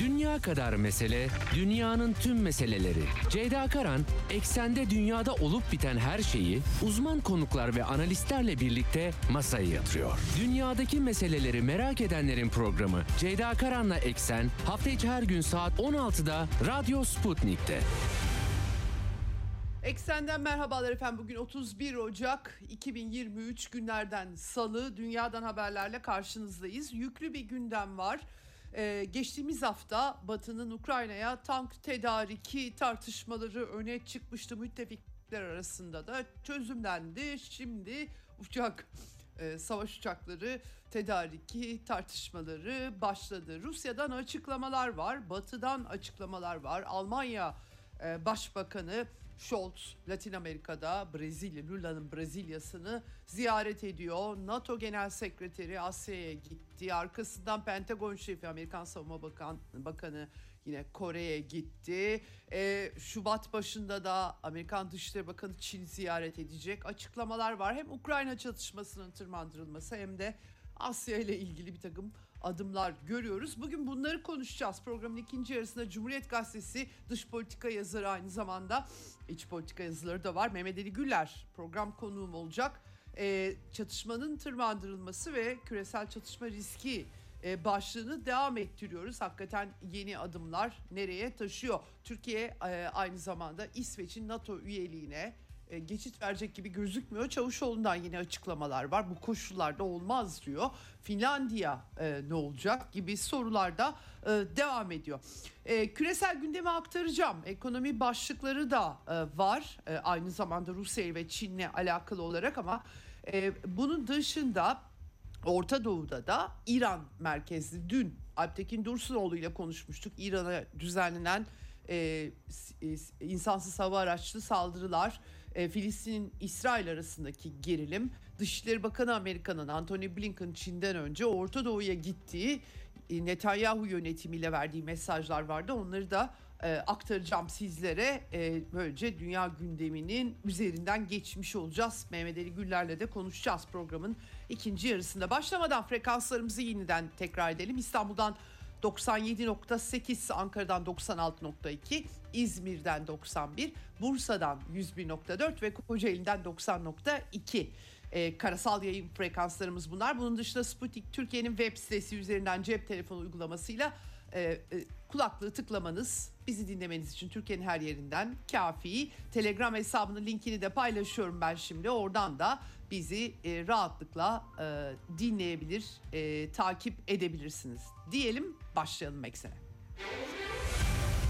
Dünya kadar mesele, dünyanın tüm meseleleri. Ceyda Karan, eksende dünyada olup biten her şeyi uzman konuklar ve analistlerle birlikte masaya yatırıyor. Dünyadaki meseleleri merak edenlerin programı Ceyda Karan'la Eksen hafta içi her gün saat 16'da Radyo Sputnik'te. Eksenden merhabalar efendim. Bugün 31 Ocak 2023 günlerden salı dünyadan haberlerle karşınızdayız. Yüklü bir gündem var. Ee, geçtiğimiz hafta Batı'nın Ukrayna'ya tank tedariki tartışmaları öne çıkmıştı müttefikler arasında da çözümlendi. Şimdi uçak e, savaş uçakları tedariki tartışmaları başladı. Rusya'dan açıklamalar var, Batı'dan açıklamalar var. Almanya e, Başbakanı Scholz Latin Amerika'da Brezilya, Lula'nın Brezilya'sını ziyaret ediyor. NATO Genel Sekreteri Asya'ya gitti. Arkasından Pentagon Şefi Amerikan Savunma Bakan, Bakanı yine Kore'ye gitti. Ee, Şubat başında da Amerikan Dışişleri Bakanı Çin ziyaret edecek. Açıklamalar var. Hem Ukrayna çatışmasının tırmandırılması hem de Asya ile ilgili bir takım adımlar görüyoruz. Bugün bunları konuşacağız. Programın ikinci yarısında Cumhuriyet Gazetesi dış politika yazarı aynı zamanda iç politika yazıları da var. Mehmet Ali Güller program konuğum olacak. Ee, çatışmanın tırmandırılması ve küresel çatışma riski e, başlığını devam ettiriyoruz. Hakikaten yeni adımlar nereye taşıyor? Türkiye e, aynı zamanda İsveç'in NATO üyeliğine e, geçit verecek gibi gözükmüyor. Çavuşoğlu'ndan yine açıklamalar var. Bu koşullarda olmaz diyor. Finlandiya e, ne olacak gibi sorular da e, devam ediyor. E, küresel gündeme aktaracağım. Ekonomi başlıkları da e, var. E, aynı zamanda Rusya ve Çin'le alakalı olarak ama e, bunun dışında Orta Doğu'da da İran merkezli dün Alptekin Dursunoğlu ile konuşmuştuk. İran'a düzenlenen e, e, insansız hava araçlı saldırılar, e, Filistin İsrail arasındaki gerilim, Dışişleri Bakanı Amerika'nın Anthony Blinken Çin'den önce Orta Doğu'ya gittiği e, Netanyahu yönetimiyle verdiği mesajlar vardı. Onları da e, aktaracağım sizlere. E, böylece dünya gündeminin üzerinden geçmiş olacağız. Mehmet Ali Güller'le de konuşacağız programın ikinci yarısında. Başlamadan frekanslarımızı yeniden tekrar edelim. İstanbul'dan 97.8, Ankara'dan 96.2, İzmir'den 91, Bursa'dan 101.4 ve Kocaeli'den 90.2 e, karasal yayın frekanslarımız bunlar. Bunun dışında Sputnik Türkiye'nin web sitesi üzerinden cep telefonu uygulamasıyla e, e, kulaklığı tıklamanız bizi dinlemeniz için Türkiye'nin her yerinden kafi. Telegram hesabının linkini de paylaşıyorum ben şimdi. Oradan da bizi e, rahatlıkla e, dinleyebilir, e, takip edebilirsiniz. Diyelim başlayalım eksene.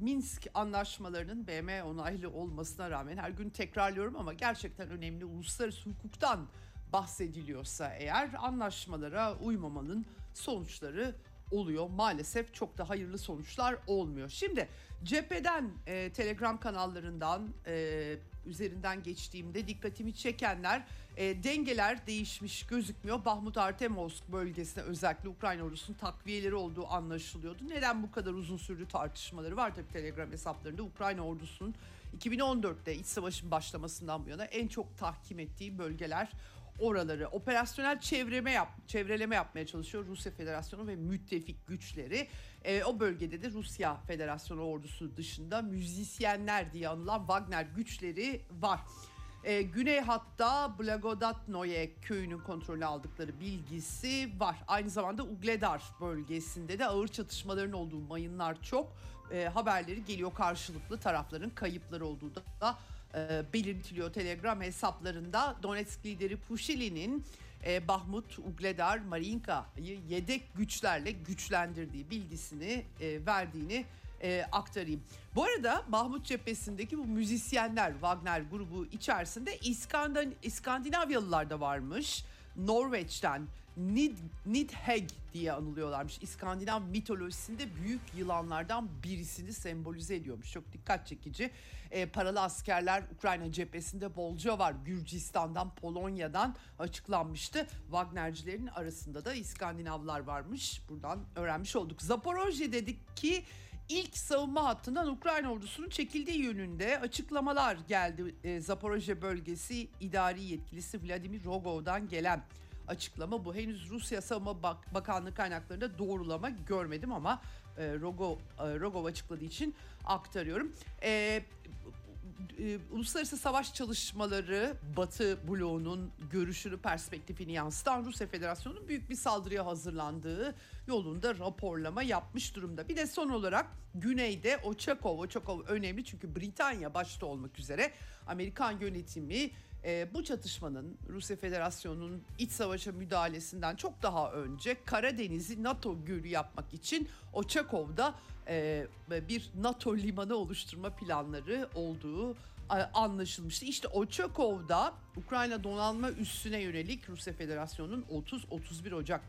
Minsk anlaşmalarının BM onaylı olmasına rağmen her gün tekrarlıyorum ama gerçekten önemli uluslararası hukuktan bahsediliyorsa eğer anlaşmalara uymamanın sonuçları oluyor. Maalesef çok da hayırlı sonuçlar olmuyor. Şimdi cepheden e, Telegram kanallarından e, üzerinden geçtiğimde dikkatimi çekenler e, dengeler değişmiş gözükmüyor. Bahmut Artemovsk bölgesine özellikle Ukrayna ordusunun takviyeleri olduğu anlaşılıyordu. Neden bu kadar uzun sürdü tartışmaları var tabii Telegram hesaplarında. Ukrayna ordusunun 2014'te iç savaşın başlamasından bu yana en çok tahkim ettiği bölgeler oraları operasyonel çevreme yap, çevreleme yapmaya çalışıyor Rusya Federasyonu ve müttefik güçleri. E, o bölgede de Rusya Federasyonu ordusu dışında müzisyenler diye anılan Wagner güçleri var. E, güney hatta Blagodatnoye köyünün kontrolü aldıkları bilgisi var. Aynı zamanda Ugledar bölgesinde de ağır çatışmaların olduğu mayınlar çok e, haberleri geliyor karşılıklı tarafların kayıpları olduğu da, e, belirtiliyor Telegram hesaplarında. Donetsk lideri Pushili'nin e, Bahmut, Ugledar, Marinka'yı yedek güçlerle güçlendirdiği bilgisini e, verdiğini e, aktarayım. Bu arada Bahmut cephesindeki bu müzisyenler Wagner grubu içerisinde İskandin, İskandinavyalılar da varmış. Norveç'ten Nid, Nidhegg diye anılıyorlarmış. İskandinav mitolojisinde büyük yılanlardan birisini sembolize ediyormuş. Çok dikkat çekici. E, paralı askerler Ukrayna cephesinde bolca var. Gürcistan'dan, Polonya'dan açıklanmıştı. Wagnercilerin arasında da İskandinavlar varmış. Buradan öğrenmiş olduk. Zaporojye dedik ki ilk savunma hattından Ukrayna ordusunun çekildiği yönünde açıklamalar geldi. E, Zaporojye bölgesi idari yetkilisi Vladimir Rogov'dan gelen açıklama bu. Henüz Rusya Savunma Bak- Bakanlığı kaynaklarında doğrulama görmedim ama e, Rogov, e, Rogov açıkladığı için aktarıyorum. E, e, uluslararası savaş çalışmaları Batı bloğunun görüşünü, perspektifini yansıtan Rusya Federasyonu'nun büyük bir saldırıya hazırlandığı yolunda raporlama yapmış durumda. Bir de son olarak güneyde Ochakov, Ochakov önemli çünkü Britanya başta olmak üzere Amerikan yönetimi e, bu çatışmanın Rusya Federasyonu'nun iç savaşa müdahalesinden çok daha önce Karadeniz'i NATO gölü yapmak için Oçakov'da e, bir NATO limanı oluşturma planları olduğu anlaşılmıştı. İşte Oçakov'da Ukrayna donanma üssüne yönelik Rusya Federasyonu'nun 30-31 Ocak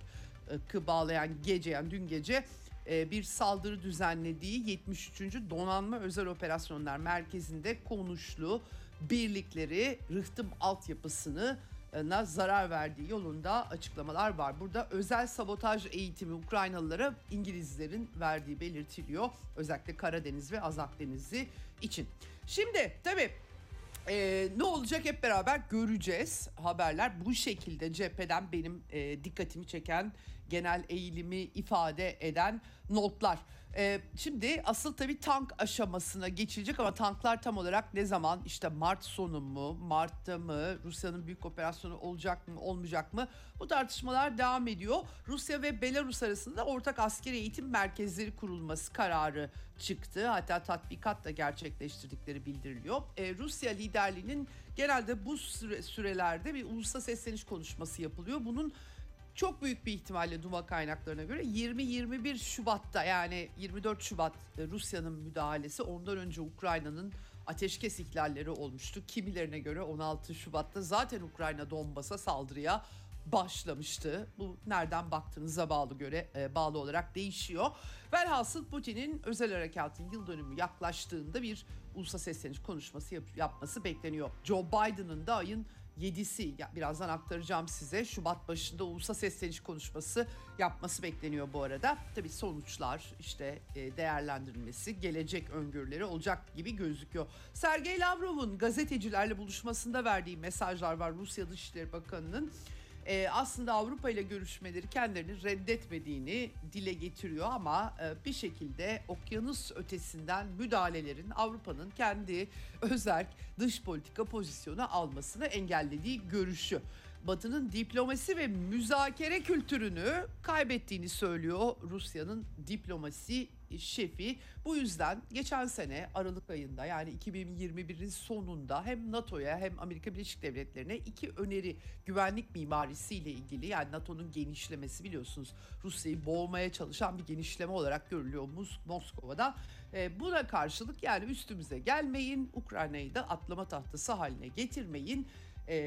bağlayan gece yani dün gece e, bir saldırı düzenlediği 73. Donanma Özel Operasyonlar Merkezi'nde konuşlu birlikleri rıhtım altyapısını na zarar verdiği yolunda açıklamalar var. Burada özel sabotaj eğitimi Ukraynalılara İngilizlerin verdiği belirtiliyor. Özellikle Karadeniz ve Azak Denizi için. Şimdi tabii ee, ne olacak hep beraber göreceğiz. Haberler bu şekilde cepheden benim e, dikkatimi çeken genel eğilimi ifade eden notlar. Ee, şimdi asıl tabii tank aşamasına geçilecek ama tanklar tam olarak ne zaman işte Mart sonu mu Mart'ta mı Rusya'nın büyük operasyonu olacak mı olmayacak mı bu tartışmalar devam ediyor. Rusya ve Belarus arasında ortak askeri eğitim merkezleri kurulması kararı çıktı. Hatta tatbikat da gerçekleştirdikleri bildiriliyor. Ee, Rusya liderliğinin genelde bu süre, sürelerde bir ulusal sesleniş konuşması yapılıyor. Bunun çok büyük bir ihtimalle Duma kaynaklarına göre 20-21 Şubat'ta yani 24 Şubat e, Rusya'nın müdahalesi ondan önce Ukrayna'nın ateşkes ihlalleri olmuştu. Kimilerine göre 16 Şubat'ta zaten Ukrayna Donbas'a saldırıya başlamıştı. Bu nereden baktığınıza bağlı göre e, bağlı olarak değişiyor. Velhasıl Putin'in özel harekatın yıl dönümü yaklaştığında bir ulusal sesleniş konuşması yap- yapması bekleniyor. Joe Biden'ın da ayın 7'si ya birazdan aktaracağım size Şubat başında ulusal sesleniş konuşması yapması bekleniyor bu arada. Tabii sonuçlar işte e, değerlendirilmesi gelecek öngörüleri olacak gibi gözüküyor. Sergey Lavrov'un gazetecilerle buluşmasında verdiği mesajlar var Rusya Dışişleri Bakanı'nın e, aslında Avrupa ile görüşmeleri kendilerini reddetmediğini dile getiriyor ama e, bir şekilde okyanus ötesinden müdahalelerin Avrupa'nın kendi özel dış politika pozisyonu almasını engellediği görüşü. Batı'nın diplomasi ve müzakere kültürünü kaybettiğini söylüyor Rusya'nın diplomasi şefi. Bu yüzden geçen sene Aralık ayında yani 2021'in sonunda hem NATO'ya hem Amerika Birleşik Devletleri'ne iki öneri güvenlik mimarisiyle ilgili yani NATO'nun genişlemesi biliyorsunuz Rusya'yı boğmaya çalışan bir genişleme olarak görülüyor Mos- Moskova'dan. E, buna karşılık yani üstümüze gelmeyin Ukrayna'yı da atlama tahtası haline getirmeyin e,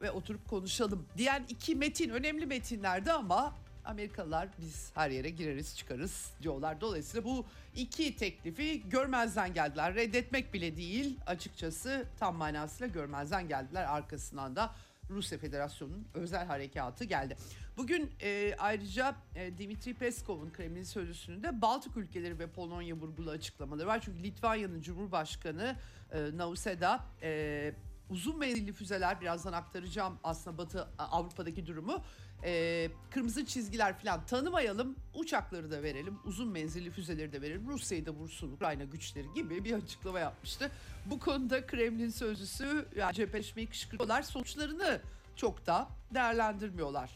ve oturup konuşalım diyen iki metin önemli metinlerdi ama Amerikalılar biz her yere gireriz çıkarız diyorlar. Dolayısıyla bu iki teklifi görmezden geldiler. Reddetmek bile değil açıkçası tam manasıyla görmezden geldiler. Arkasından da Rusya Federasyonu'nun özel harekatı geldi. Bugün e, ayrıca e, Dimitri Peskov'un Kremlin sözcüsünün de Baltık ülkeleri ve Polonya vurgulu açıklamaları var. Çünkü Litvanya'nın Cumhurbaşkanı e, Nauseda e, uzun menzilli füzeler birazdan aktaracağım aslında Batı Avrupa'daki durumu. Ee, kırmızı çizgiler falan tanımayalım. Uçakları da verelim. Uzun menzilli füzeleri de verelim. Rusya'yı da vursun Ukrayna güçleri gibi bir açıklama yapmıştı. Bu konuda Kremlin sözcüsü yani cepheleşmeyi kışkırtıyorlar. Sonuçlarını çok da değerlendirmiyorlar.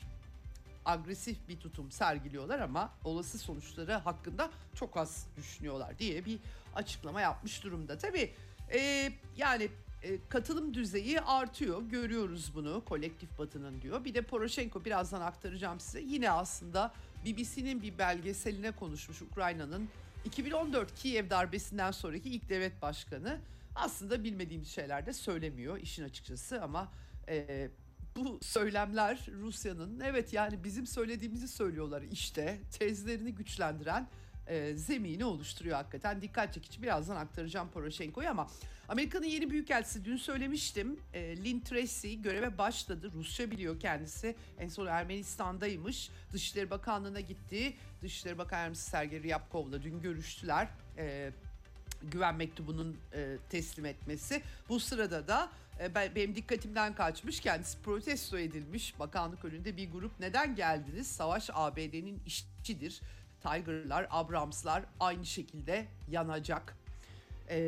Agresif bir tutum sergiliyorlar ama olası sonuçları hakkında çok az düşünüyorlar diye bir açıklama yapmış durumda. Tabii e, yani e, katılım düzeyi artıyor. Görüyoruz bunu kolektif batının diyor. Bir de Poroshenko birazdan aktaracağım size. Yine aslında BBC'nin bir belgeseline konuşmuş Ukrayna'nın 2014 Kiev darbesinden sonraki ilk devlet başkanı. Aslında bilmediğimiz şeyler de söylemiyor işin açıkçası ama e, bu söylemler Rusya'nın evet yani bizim söylediğimizi söylüyorlar işte tezlerini güçlendiren e, zemini oluşturuyor hakikaten. Dikkat çekici birazdan aktaracağım Poroshenko'yu ama Amerika'nın yeni büyükelçisi dün söylemiştim. E, Lynn Tracy göreve başladı. Rusça biliyor kendisi. En son Ermenistan'daymış. Dışişleri Bakanlığı'na gitti. Dışişleri Bakan Yardımcısı Sergey Ryabkov'la dün görüştüler. E, güven mektubunun e, teslim etmesi. Bu sırada da e, ben, benim dikkatimden kaçmış kendisi protesto edilmiş bakanlık önünde bir grup neden geldiniz savaş ABD'nin işçidir Tiger'lar Abrams'lar aynı şekilde yanacak. E,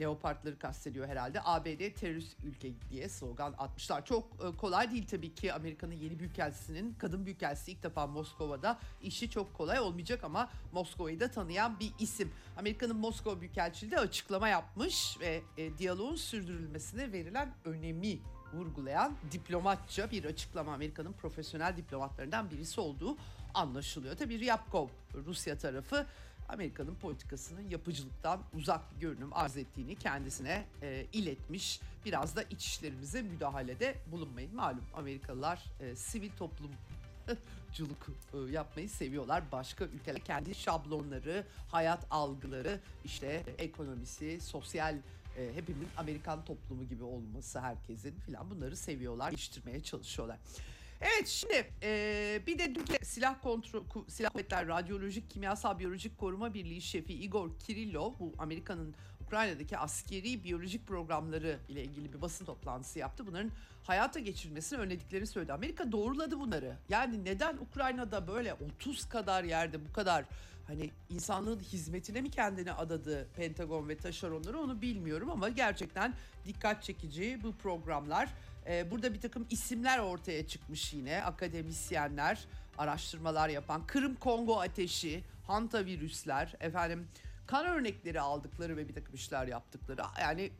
Leopardları kastediyor herhalde. ABD terörist ülke diye slogan atmışlar. Çok e, kolay değil tabii ki Amerika'nın yeni büyükelçisinin kadın büyükelçisi ilk defa Moskova'da işi çok kolay olmayacak ama Moskova'yı da tanıyan bir isim. Amerika'nın Moskova Büyükelçiliği de açıklama yapmış ve e, diyaloğun sürdürülmesine verilen önemi vurgulayan diplomatça bir açıklama. Amerika'nın profesyonel diplomatlarından birisi olduğu anlaşılıyor. Tabii Ryabkov Rusya tarafı Amerika'nın politikasının yapıcılıktan uzak bir görünüm arz ettiğini kendisine e, iletmiş. Biraz da iç işlerimize müdahalede bulunmayın. Malum Amerikalılar e, sivil toplum culuk e, yapmayı seviyorlar. Başka ülkeler kendi şablonları, hayat algıları, işte ekonomisi, sosyal e, hepimizin Amerikan toplumu gibi olması herkesin filan bunları seviyorlar, geliştirmeye çalışıyorlar. Evet şimdi e, bir de Türkiye Silah Kontrol Silah Kuvvetler Radyolojik Kimyasal Biyolojik Koruma Birliği şefi Igor Kirillov bu Amerika'nın Ukrayna'daki askeri biyolojik programları ile ilgili bir basın toplantısı yaptı. Bunların hayata geçirilmesini önlediklerini söyledi. Amerika doğruladı bunları. Yani neden Ukrayna'da böyle 30 kadar yerde bu kadar hani insanlığın hizmetine mi kendini adadı Pentagon ve taşeronları onu bilmiyorum ama gerçekten dikkat çekici bu programlar. Ee, burada bir takım isimler ortaya çıkmış yine. Akademisyenler araştırmalar yapan Kırım Kongo ateşi, hantavirüsler efendim kan örnekleri aldıkları ve bir takım işler yaptıkları. Yani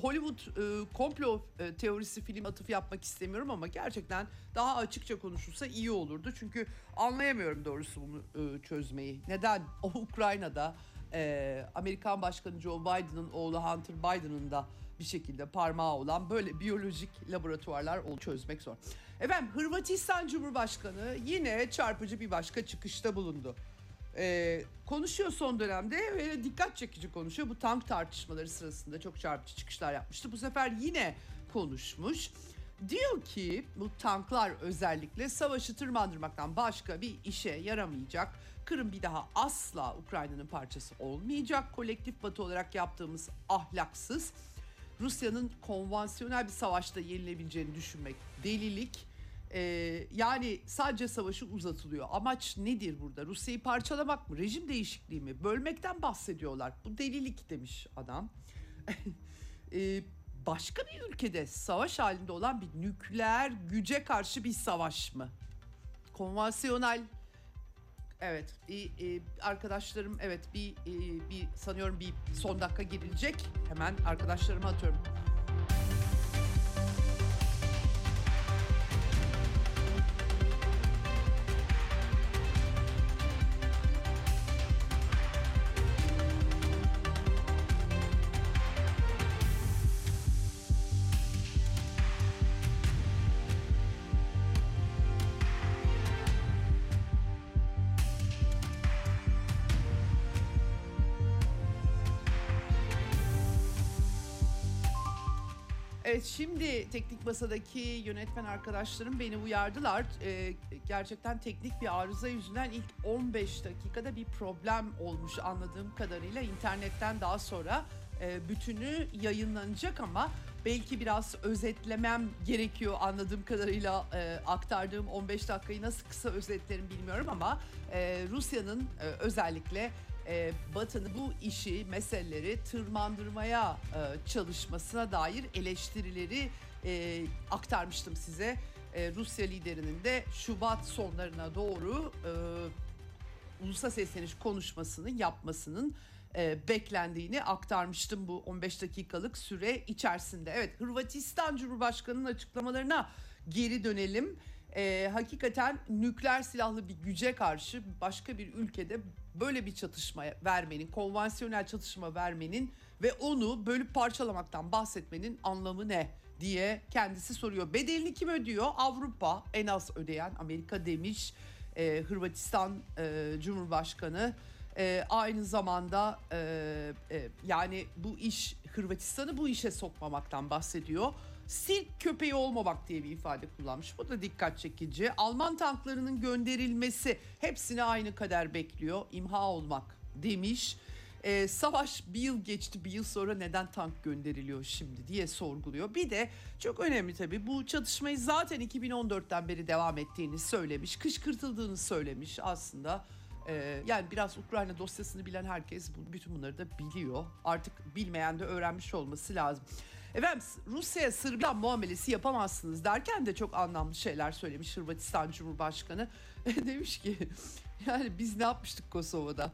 Hollywood e, komplo e, teorisi film atıf yapmak istemiyorum ama gerçekten daha açıkça konuşulsa iyi olurdu. Çünkü anlayamıyorum doğrusu bunu e, çözmeyi. Neden? O Ukrayna'da e, Amerikan Başkanı Joe Biden'ın oğlu Hunter Biden'ın da bir şekilde parmağı olan böyle biyolojik laboratuvarlar ol çözmek zor. Efendim Hırvatistan Cumhurbaşkanı yine çarpıcı bir başka çıkışta bulundu. Ee, konuşuyor son dönemde ve dikkat çekici konuşuyor. Bu tank tartışmaları sırasında çok çarpıcı çıkışlar yapmıştı. Bu sefer yine konuşmuş. Diyor ki bu tanklar özellikle savaşı tırmandırmaktan başka bir işe yaramayacak. Kırım bir daha asla Ukrayna'nın parçası olmayacak. Kolektif batı olarak yaptığımız ahlaksız. Rusya'nın konvansiyonel bir savaşta yenilebileceğini düşünmek delilik. Ee, yani sadece savaşı uzatılıyor. Amaç nedir burada? Rusya'yı parçalamak mı? Rejim değişikliği mi? Bölmekten bahsediyorlar. Bu delilik demiş adam. Ee, başka bir ülkede savaş halinde olan bir nükleer güce karşı bir savaş mı? Konvansiyonel Evet, bir, e, arkadaşlarım evet bir e, bir sanıyorum bir son dakika girilecek. Hemen arkadaşlarıma atıyorum. Teknik masadaki yönetmen arkadaşlarım beni uyardılar. Ee, gerçekten teknik bir arıza yüzünden ilk 15 dakikada bir problem olmuş anladığım kadarıyla. internetten daha sonra e, bütünü yayınlanacak ama belki biraz özetlemem gerekiyor anladığım kadarıyla e, aktardığım 15 dakikayı nasıl kısa özetlerim bilmiyorum ama e, Rusya'nın e, özellikle e, Batı'nın bu işi, meseleleri tırmandırmaya e, çalışmasına dair eleştirileri e, aktarmıştım size. E, Rusya liderinin de Şubat sonlarına doğru e, ulusa sesleniş konuşmasını yapmasının e, beklendiğini aktarmıştım bu 15 dakikalık süre içerisinde. Evet Hırvatistan Cumhurbaşkanı'nın açıklamalarına geri dönelim. E, hakikaten nükleer silahlı bir güce karşı başka bir ülkede böyle bir çatışma vermenin, konvansiyonel çatışma vermenin ve onu bölüp parçalamaktan bahsetmenin anlamı ne? Diye kendisi soruyor. Bedelini kim ödüyor? Avrupa en az ödeyen Amerika demiş. Ee, Hırvatistan e, Cumhurbaşkanı e, aynı zamanda e, e, yani bu iş Hırvatistan'ı bu işe sokmamaktan bahsediyor. Sirk köpeği olmamak diye bir ifade kullanmış. Bu da dikkat çekici. Alman tanklarının gönderilmesi hepsini aynı kader bekliyor. İmha olmak demiş. Ee, savaş bir yıl geçti bir yıl sonra neden tank gönderiliyor şimdi diye sorguluyor. Bir de çok önemli tabii bu çatışmayı zaten 2014'ten beri devam ettiğini söylemiş. Kışkırtıldığını söylemiş aslında. Ee, yani biraz Ukrayna dosyasını bilen herkes bütün bunları da biliyor. Artık bilmeyen de öğrenmiş olması lazım. Efendim Rusya'ya Sırbistan muamelesi yapamazsınız derken de çok anlamlı şeyler söylemiş Hırvatistan Cumhurbaşkanı. Demiş ki yani biz ne yapmıştık Kosova'da?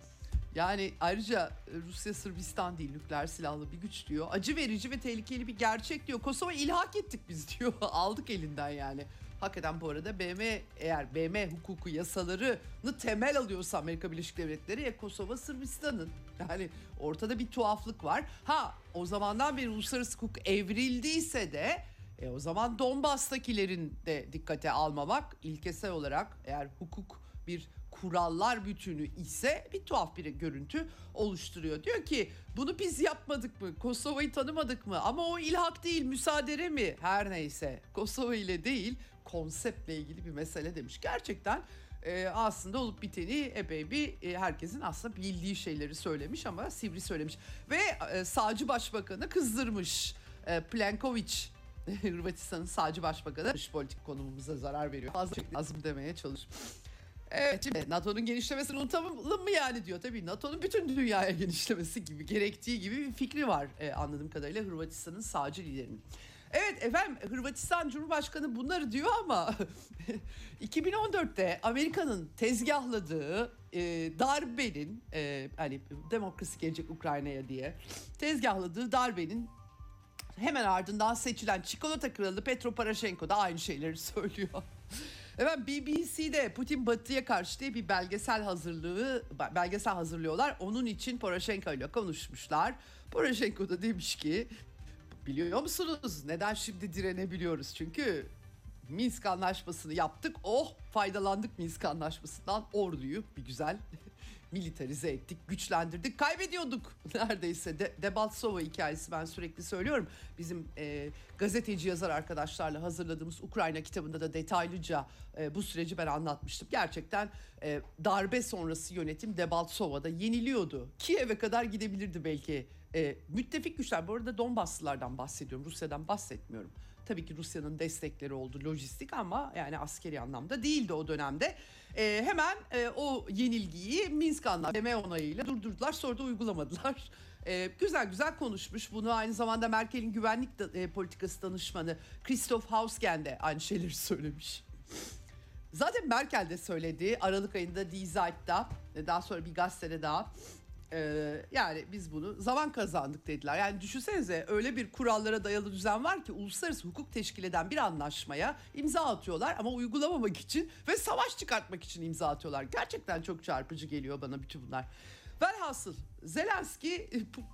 Yani ayrıca Rusya Sırbistan değil nükleer silahlı bir güç diyor. Acı verici ve tehlikeli bir gerçek diyor. Kosova ilhak ettik biz diyor. Aldık elinden yani. Hakikaten bu arada BM eğer BM hukuku yasalarını temel alıyorsa Amerika Birleşik Devletleri ya Kosova Sırbistan'ın. Yani ortada bir tuhaflık var. Ha o zamandan beri uluslararası hukuk evrildiyse de e, o zaman Donbas'takilerin de dikkate almamak ilkesel olarak eğer hukuk bir kurallar bütünü ise bir tuhaf bir görüntü oluşturuyor. Diyor ki bunu biz yapmadık mı? Kosova'yı tanımadık mı? Ama o ilhak değil müsaade mi? Her neyse Kosova ile değil konseptle ilgili bir mesele demiş. Gerçekten e, aslında olup biteni epey bir e, herkesin aslında bildiği şeyleri söylemiş ama sivri söylemiş. Ve e, sağcı başbakanı kızdırmış. E, Plenkovic Hırvatistan'ın sağcı başbakanı dış politik konumumuza zarar veriyor. Fazla lazım demeye çalışmış. Evet şimdi NATO'nun genişlemesini unutalım mı yani diyor. Tabii NATO'nun bütün dünyaya genişlemesi gibi gerektiği gibi bir fikri var e, anladığım kadarıyla Hırvatistan'ın sağcı liderinin. Evet efendim Hırvatistan Cumhurbaşkanı bunları diyor ama 2014'te Amerika'nın tezgahladığı e, darbenin e, hani demokrasi gelecek Ukrayna'ya diye tezgahladığı darbenin hemen ardından seçilen çikolata kralı Petro Poroshenko da aynı şeyleri söylüyor. Evet BBC'de Putin Batı'ya karşı diye bir belgesel hazırlığı belgesel hazırlıyorlar. Onun için Poroshenko ile konuşmuşlar. Poroshenko da demiş ki biliyor musunuz neden şimdi direnebiliyoruz? Çünkü Minsk anlaşmasını yaptık. Oh faydalandık Minsk anlaşmasından orduyu bir güzel militarize ettik, güçlendirdik. Kaybediyorduk neredeyse. De, Debaltsova hikayesi ben sürekli söylüyorum. Bizim e, gazeteci yazar arkadaşlarla hazırladığımız Ukrayna kitabında da detaylıca e, bu süreci ben anlatmıştım. Gerçekten e, darbe sonrası yönetim Debaltsova'da yeniliyordu. Kiev'e kadar gidebilirdi belki. E, müttefik güçler, bu arada Donbaslılardan bahsediyorum, Rusya'dan bahsetmiyorum. Tabii ki Rusya'nın destekleri oldu lojistik ama yani askeri anlamda değildi o dönemde. E, hemen e, o yenilgiyi Minsk anlaşması onayıyla durdurdular sonra da uygulamadılar. E, güzel güzel konuşmuş bunu aynı zamanda Merkel'in güvenlik da, e, politikası danışmanı Christoph Hausgen de aynı şeyleri söylemiş. Zaten Merkel de söyledi Aralık ayında Die Zeit'ta daha sonra bir gazetede daha ee, yani biz bunu zaman kazandık dediler. Yani düşünsenize öyle bir kurallara dayalı düzen var ki uluslararası hukuk teşkil eden bir anlaşmaya imza atıyorlar ama uygulamamak için ve savaş çıkartmak için imza atıyorlar. Gerçekten çok çarpıcı geliyor bana bütün bunlar. Velhasıl Zelenski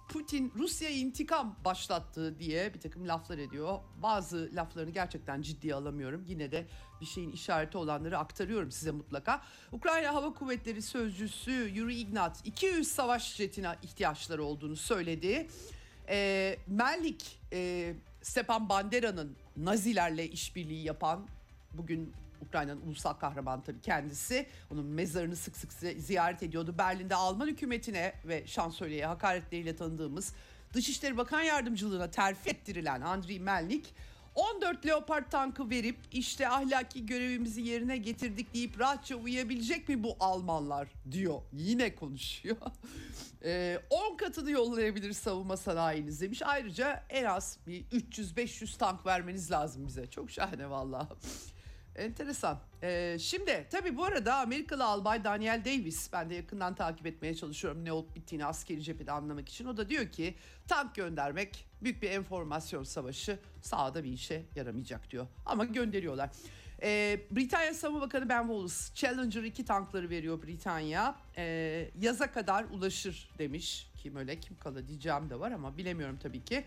Putin Rusya'ya intikam başlattı diye bir takım laflar ediyor. Bazı laflarını gerçekten ciddiye alamıyorum. Yine de bir şeyin işareti olanları aktarıyorum size mutlaka. Ukrayna Hava Kuvvetleri Sözcüsü Yuri Ignat 200 savaş jetine ihtiyaçları olduğunu söyledi. E, Mellik e, Stepan Bandera'nın Nazilerle işbirliği yapan bugün Ukrayna'nın ulusal kahramanı tabii kendisi. Onun mezarını sık sık ziyaret ediyordu. Berlin'de Alman hükümetine ve şansölyeye hakaretleriyle tanıdığımız Dışişleri Bakan Yardımcılığına terfi ettirilen Andriy Melnik 14 Leopard tankı verip işte ahlaki görevimizi yerine getirdik deyip rahatça uyuyabilecek mi bu Almanlar diyor. Yine konuşuyor. 10 ee, katını yollayabilir savunma sanayiniz demiş. Ayrıca en az bir 300-500 tank vermeniz lazım bize. Çok şahane vallahi. Enteresan. Ee, şimdi tabii bu arada Amerikalı albay Daniel Davis ben de yakından takip etmeye çalışıyorum ne olup bittiğini askeri cephede anlamak için. O da diyor ki tank göndermek büyük bir enformasyon savaşı sahada bir işe yaramayacak diyor. Ama gönderiyorlar. Ee, Britanya Savunma Bakanı Ben Wallace Challenger 2 tankları veriyor Britanya. Ee, yaza kadar ulaşır demiş. Kim öyle kim kala diyeceğim de var ama bilemiyorum tabii ki.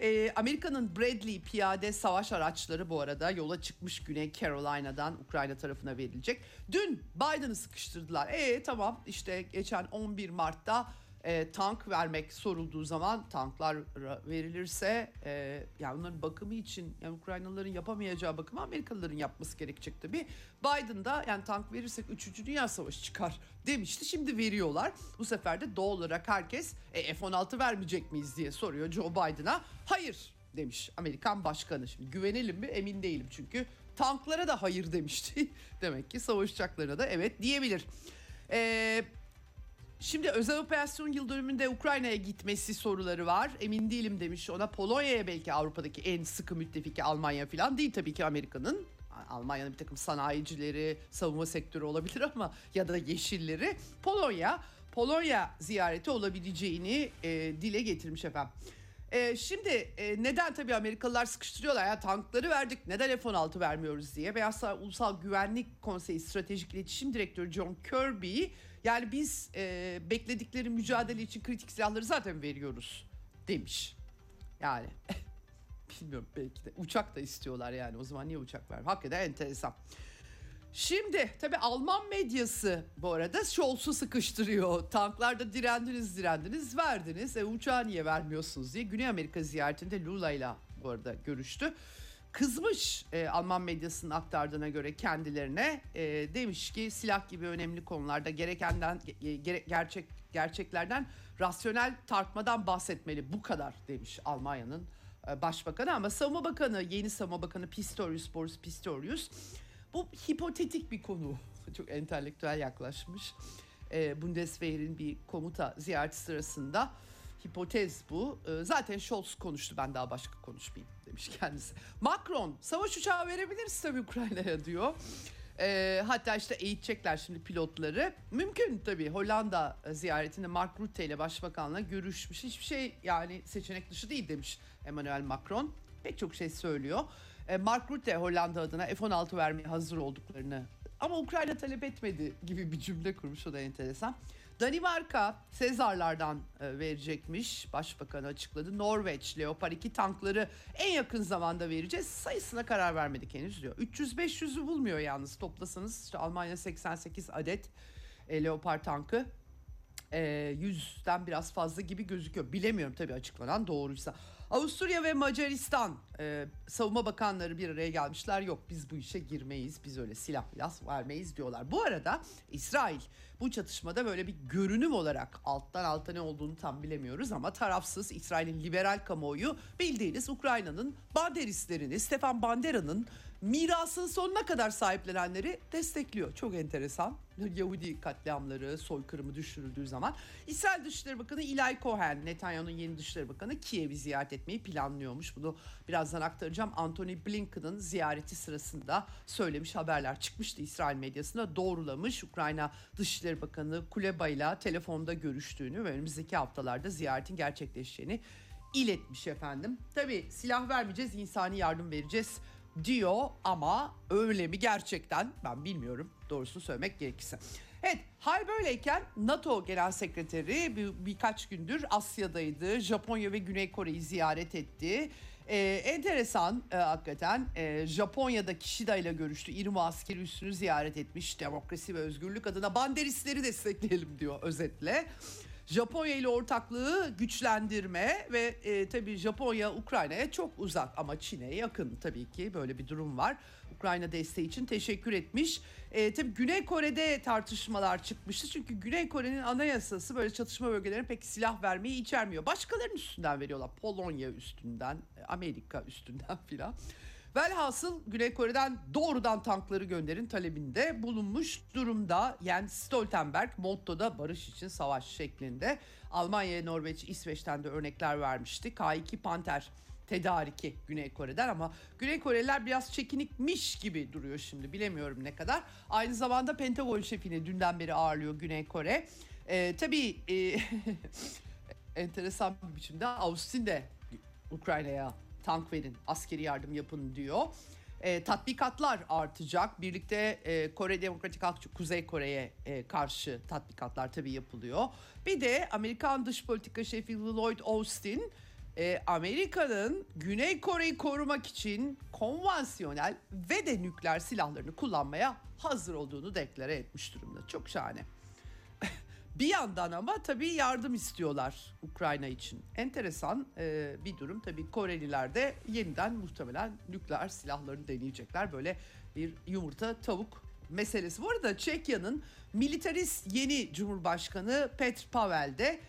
Ee, Amerika'nın Bradley piyade savaş araçları bu arada yola çıkmış Güney Carolina'dan Ukrayna tarafına verilecek. Dün Biden'ı sıkıştırdılar. E tamam işte geçen 11 Mart'ta e, tank vermek sorulduğu zaman tanklar verilirse e, yani onların bakımı için yani Ukraynalıların yapamayacağı bakımı Amerikalıların yapması gerekecek tabii. Biden da yani tank verirsek 3. Dünya Savaşı çıkar demişti. Şimdi veriyorlar. Bu sefer de doğal olarak herkes e, F-16 vermeyecek miyiz diye soruyor Joe Biden'a. Hayır demiş Amerikan başkanı. Şimdi güvenelim mi emin değilim çünkü tanklara da hayır demişti. Demek ki savaş uçaklarına da evet diyebilir. Eee Şimdi özel operasyon yıl dönümünde Ukrayna'ya gitmesi soruları var. Emin değilim demiş ona. Polonya'ya belki Avrupa'daki en sıkı müttefiki Almanya falan değil tabii ki Amerika'nın. Almanya'nın bir takım sanayicileri, savunma sektörü olabilir ama ya da yeşilleri. Polonya, Polonya ziyareti olabileceğini e, dile getirmiş efendim. E, şimdi e, neden tabii Amerikalılar sıkıştırıyorlar ya tankları verdik neden F-16 vermiyoruz diye. Beyaz Ulusal Güvenlik Konseyi Stratejik İletişim Direktörü John Kirby yani biz e, bekledikleri mücadele için kritik silahları zaten veriyoruz demiş. Yani bilmiyorum belki de uçak da istiyorlar yani o zaman niye uçak ver? Hakikaten enteresan. Şimdi tabii Alman medyası bu arada Scholz'u sıkıştırıyor. Tanklarda direndiniz direndiniz verdiniz. E, uçağı niye vermiyorsunuz diye. Güney Amerika ziyaretinde Lula ile bu arada görüştü. Kızmış e, Alman medyasının aktardığına göre kendilerine e, demiş ki silah gibi önemli konularda gerekenden ge- gere- gerçek gerçeklerden rasyonel tartmadan bahsetmeli bu kadar demiş Almanya'nın e, başbakanı ama savunma bakanı yeni savunma bakanı Pistorius Boris Pistorius bu hipotetik bir konu. Çok entelektüel yaklaşmış. E, Bundeswehr'in bir komuta ziyareti sırasında hipotez bu. E, zaten Scholz konuştu ben daha başka konuşmayayım demiş kendisi. Macron savaş uçağı verebiliriz tabii Ukrayna'ya diyor. E, hatta işte eğitecekler şimdi pilotları. Mümkün tabii Hollanda ziyaretinde Mark Rutte ile başbakanla görüşmüş. Hiçbir şey yani seçenek dışı değil demiş Emmanuel Macron. Pek çok şey söylüyor. E, Mark Rutte Hollanda adına F-16 vermeye hazır olduklarını ama Ukrayna talep etmedi gibi bir cümle kurmuş o da enteresan. Danimarka Sezarlardan e, verecekmiş. Başbakan açıkladı. Norveç Leopard 2 tankları en yakın zamanda vereceğiz. Sayısına karar vermedik henüz diyor. 300-500'ü bulmuyor yalnız toplasanız. İşte Almanya 88 adet e, Leopard tankı. E, 100'den biraz fazla gibi gözüküyor. Bilemiyorum tabii açıklanan doğruysa. Avusturya ve Macaristan e, savunma bakanları bir araya gelmişler. Yok biz bu işe girmeyiz. Biz öyle silah silah vermeyiz diyorlar. Bu arada İsrail bu çatışmada böyle bir görünüm olarak alttan alta ne olduğunu tam bilemiyoruz ama tarafsız İsrail'in liberal kamuoyu bildiğiniz Ukrayna'nın banderistlerini, Stefan Bandera'nın mirasın sonuna kadar sahiplenenleri destekliyor. Çok enteresan. Yahudi katliamları, soykırımı düşürüldüğü zaman İsrail Dışişleri Bakanı Eli Cohen, Netanyahu'nun yeni Dışişleri Bakanı Kiev'i ziyaret etmeyi planlıyormuş. Bunu birazdan aktaracağım. Anthony Blinken'ın ziyareti sırasında söylemiş haberler çıkmıştı İsrail medyasına doğrulamış. Ukrayna Dışişleri Bakanı Kuleba ile telefonda görüştüğünü ve önümüzdeki haftalarda ziyaretin gerçekleşeceğini iletmiş efendim. Tabii silah vermeyeceğiz, insani yardım vereceğiz diyor ama öyle mi gerçekten ben bilmiyorum doğrusunu söylemek gerekirse. Evet hal böyleyken NATO Genel Sekreteri bir, birkaç gündür Asya'daydı. Japonya ve Güney Kore'yi ziyaret etti. Ee, enteresan e, hakikaten e, Japonya'da Kishida ile görüştü. İrma askeri üssünü ziyaret etmiş. Demokrasi ve özgürlük adına banderistleri destekleyelim diyor özetle. Japonya ile ortaklığı güçlendirme ve e, tabii Japonya Ukrayna'ya çok uzak ama Çin'e yakın tabii ki böyle bir durum var. Ukrayna desteği için teşekkür etmiş. E, tabii Güney Kore'de tartışmalar çıkmıştı çünkü Güney Kore'nin anayasası böyle çatışma bölgelerine pek silah vermeyi içermiyor. Başkalarının üstünden veriyorlar. Polonya üstünden, Amerika üstünden filan. Velhasıl Güney Kore'den doğrudan tankları gönderin talebinde bulunmuş durumda. Jens Stoltenberg mottoda barış için savaş şeklinde. Almanya, Norveç, İsveç'ten de örnekler vermişti. K2 Panter tedariki Güney Kore'den ama Güney Koreliler biraz çekinikmiş gibi duruyor şimdi bilemiyorum ne kadar. Aynı zamanda Pentagon şefini dünden beri ağırlıyor Güney Kore. Ee, tabii e, enteresan bir biçimde Austin de Ukrayna'ya tank verin, askeri yardım yapın diyor. E, tatbikatlar artacak. Birlikte e, Kore Demokratik Halkçı Kuzey Kore'ye e, karşı tatbikatlar tabii yapılıyor. Bir de Amerikan dış politika şefi Lloyd Austin e, Amerika'nın Güney Kore'yi korumak için konvansiyonel ve de nükleer silahlarını kullanmaya hazır olduğunu deklare etmiş durumda. Çok şahane. Bir yandan ama tabii yardım istiyorlar Ukrayna için. Enteresan e, bir durum. Tabii Koreliler de yeniden muhtemelen nükleer silahlarını deneyecekler. Böyle bir yumurta tavuk meselesi. Bu arada Çekya'nın militarist yeni Cumhurbaşkanı Petr Pavel de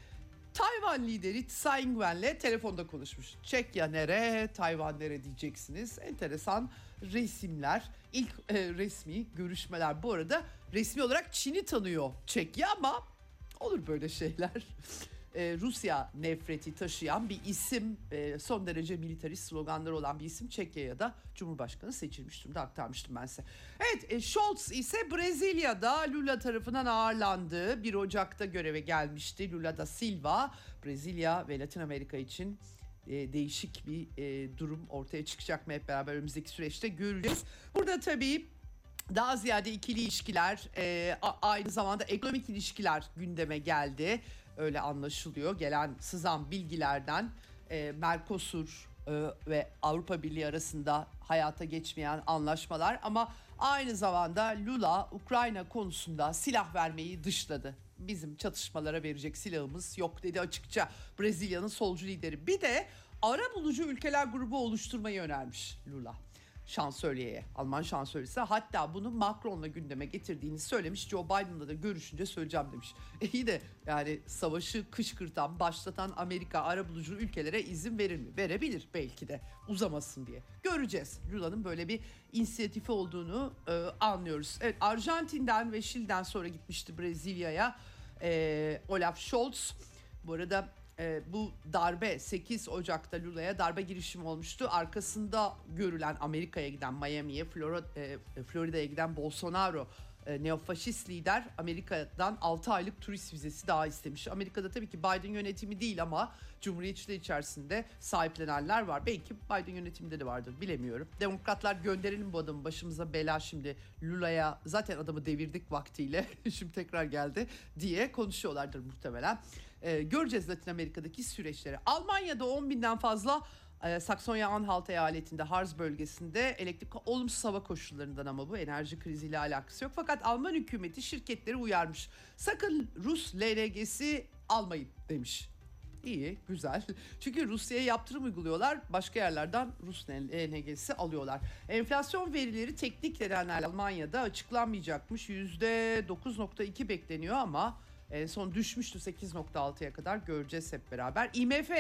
Tayvan lideri Tsai Ing-wen'le telefonda konuşmuş. Çekya nere, Tayvan nere diyeceksiniz. Enteresan resimler, ilk e, resmi görüşmeler. Bu arada resmi olarak Çin'i tanıyor Çekya ama olur böyle şeyler. E, Rusya nefreti taşıyan bir isim, e, son derece militarist sloganları olan bir isim Çekya'ya da Cumhurbaşkanı seçilmiş durumda aktarmıştım ben size. Evet, e, Scholz ise Brezilya'da Lula tarafından ağırlandı. 1 Ocak'ta göreve gelmişti Lula da Silva. Brezilya ve Latin Amerika için e, değişik bir durum ortaya çıkacak mı hep beraber önümüzdeki süreçte göreceğiz. Burada tabii daha ziyade ikili ilişkiler, e, aynı zamanda ekonomik ilişkiler gündeme geldi. Öyle anlaşılıyor. Gelen sızan bilgilerden e, Mercosur e, ve Avrupa Birliği arasında hayata geçmeyen anlaşmalar ama aynı zamanda Lula Ukrayna konusunda silah vermeyi dışladı. Bizim çatışmalara verecek silahımız yok dedi açıkça Brezilya'nın solcu lideri. Bir de ara bulucu ülkeler grubu oluşturmayı önermiş Lula şansölyeye, Alman şansölyesi hatta bunu Macron'la gündeme getirdiğini söylemiş. Joe Biden'la da görüşünce söyleyeceğim demiş. E iyi de yani savaşı kışkırtan, başlatan Amerika arabulucu ülkelere izin verir mi? Verebilir belki de uzamasın diye. Göreceğiz. Lula'nın böyle bir inisiyatifi olduğunu e, anlıyoruz. Evet Arjantin'den ve Şili'den sonra gitmişti Brezilya'ya e, Olaf Scholz. Bu arada e, bu darbe 8 Ocak'ta Lula'ya darbe girişimi olmuştu. Arkasında görülen Amerika'ya giden Miami'ye, Florida, e, Florida'ya giden Bolsonaro e, neofaşist lider Amerika'dan 6 aylık turist vizesi daha istemiş. Amerika'da tabii ki Biden yönetimi değil ama Cumhuriyetçiler içerisinde sahiplenenler var. Belki Biden yönetiminde de vardır bilemiyorum. Demokratlar gönderelim bu adamı başımıza bela şimdi Lula'ya zaten adamı devirdik vaktiyle şimdi tekrar geldi diye konuşuyorlardır muhtemelen. Ee, göreceğiz Latin Amerika'daki süreçleri. Almanya'da 10 binden fazla e, Saksonya-Anhalt eyaletinde Harz bölgesinde elektrik olumsuz hava koşullarından ama bu enerji kriziyle alakası yok. Fakat Alman hükümeti şirketleri uyarmış. Sakın Rus LNG'si almayın demiş. İyi, güzel. Çünkü Rusya'ya yaptırım uyguluyorlar. Başka yerlerden Rus LNG'si alıyorlar. Enflasyon verileri teknik nedenlerle Almanya'da açıklanmayacakmış. %9.2 bekleniyor ama en son düşmüştü 8.6'ya kadar göreceğiz hep beraber. IMF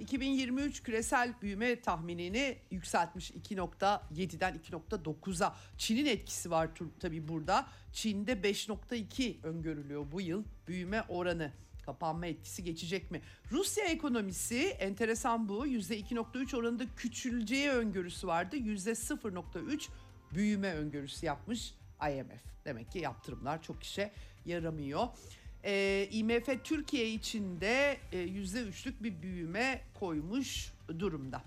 2023 küresel büyüme tahminini yükseltmiş 2.7'den 2.9'a. Çin'in etkisi var tabii burada. Çin'de 5.2 öngörülüyor bu yıl büyüme oranı. Kapanma etkisi geçecek mi? Rusya ekonomisi enteresan bu. %2.3 oranında küçüleceği öngörüsü vardı. %0.3 büyüme öngörüsü yapmış IMF. Demek ki yaptırımlar çok işe yaramıyor. Ee, IMF Türkiye için de e, %3'lük bir büyüme koymuş durumda.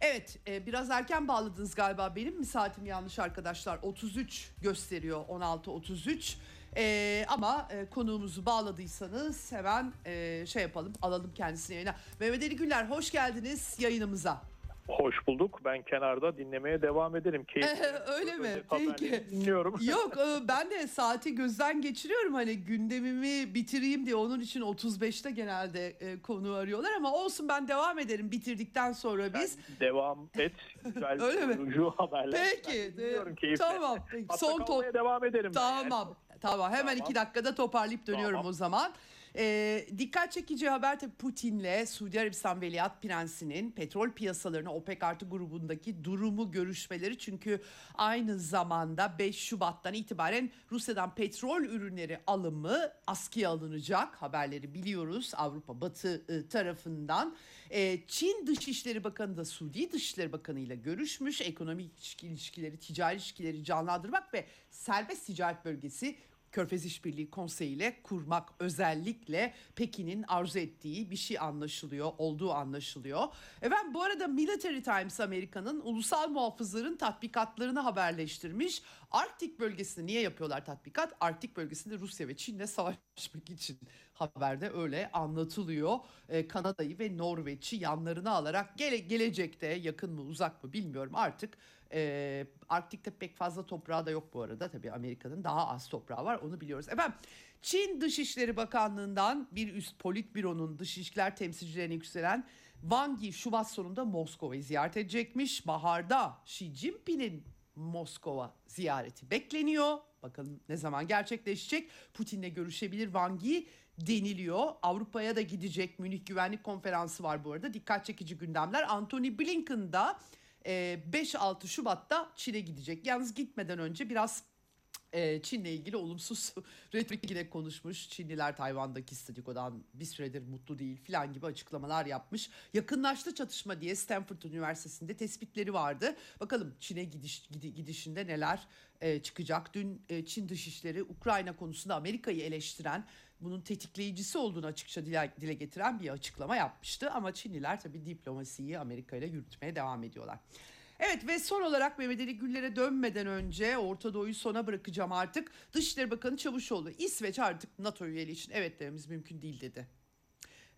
Evet e, biraz erken bağladınız galiba benim mi saatim yanlış arkadaşlar 33 gösteriyor 16.33 e, ama e, konuğumuzu bağladıysanız hemen e, şey yapalım alalım kendisini yayına. Mehmet Ali Güller hoş geldiniz yayınımıza. Hoş bulduk. Ben kenarda dinlemeye devam ederim. Keyifli. Öyle mi? Peki. Dinliyorum. Yok e, ben de saati gözden geçiriyorum hani gündemimi bitireyim diye onun için 35'te genelde e, konu arıyorlar ama olsun ben devam ederim bitirdikten sonra biz. Devam et. Güzel Öyle mi? haberler. Peki Ben tamam peki. Hatta son to- devam ederim. Tamam. Tamam hemen Tamam. iki dakikada toparlayıp dönüyorum Tamam. o zaman. Ee, dikkat çekici haber tabii Putin'le Suudi Arabistan Veliaht Prensi'nin petrol piyasalarına OPEC artı grubundaki durumu görüşmeleri. Çünkü aynı zamanda 5 Şubat'tan itibaren Rusya'dan petrol ürünleri alımı askıya alınacak haberleri biliyoruz Avrupa Batı e, tarafından. E, Çin Dışişleri Bakanı da Suudi Dışişleri Bakanı ile görüşmüş. Ekonomik ilişki- ilişkileri, ticari ilişkileri canlandırmak ve serbest ticaret bölgesi Körfez İşbirliği Konseyi ile kurmak özellikle Pekin'in arzu ettiği bir şey anlaşılıyor, olduğu anlaşılıyor. Efendim bu arada Military Times Amerika'nın ulusal muhafızların tatbikatlarını haberleştirmiş. Arktik bölgesinde niye yapıyorlar tatbikat? Arktik bölgesinde Rusya ve Çin'le savaşmak için haberde öyle anlatılıyor. Ee, Kanada'yı ve Norveç'i yanlarına alarak gele, gelecekte yakın mı uzak mı bilmiyorum artık. Ee, Arktik'te pek fazla toprağı da yok bu arada. Tabii Amerika'nın daha az toprağı var onu biliyoruz. Efendim Çin Dışişleri Bakanlığı'ndan bir üst politbüronun dış ilişkiler temsilcilerine yükselen Wang Yi Şubat sonunda Moskova'yı ziyaret edecekmiş. Baharda Xi Jinping'in Moskova ziyareti bekleniyor. Bakalım ne zaman gerçekleşecek. Putin'le görüşebilir Wang Yi deniliyor. Avrupa'ya da gidecek. Münih Güvenlik Konferansı var bu arada. Dikkat çekici gündemler. Anthony Blinken da e, 5-6 Şubat'ta Çin'e gidecek. Yalnız gitmeden önce biraz Çin'le ilgili olumsuz retorik yine konuşmuş. Çinliler Tayvan'daki statükodan bir süredir mutlu değil filan gibi açıklamalar yapmış. Yakınlaştı çatışma diye Stanford Üniversitesi'nde tespitleri vardı. Bakalım Çin'e gidiş, gidi- gidişinde neler çıkacak. Dün Çin Dışişleri Ukrayna konusunda Amerika'yı eleştiren bunun tetikleyicisi olduğunu açıkça dile, getiren bir açıklama yapmıştı. Ama Çinliler tabii diplomasiyi Amerika ile yürütmeye devam ediyorlar. Evet ve son olarak Mehmet Ali Güller'e dönmeden önce Orta Doğu'yu sona bırakacağım artık. Dışişleri Bakanı Çavuşoğlu İsveç artık NATO üyeliği için evet dememiz mümkün değil dedi.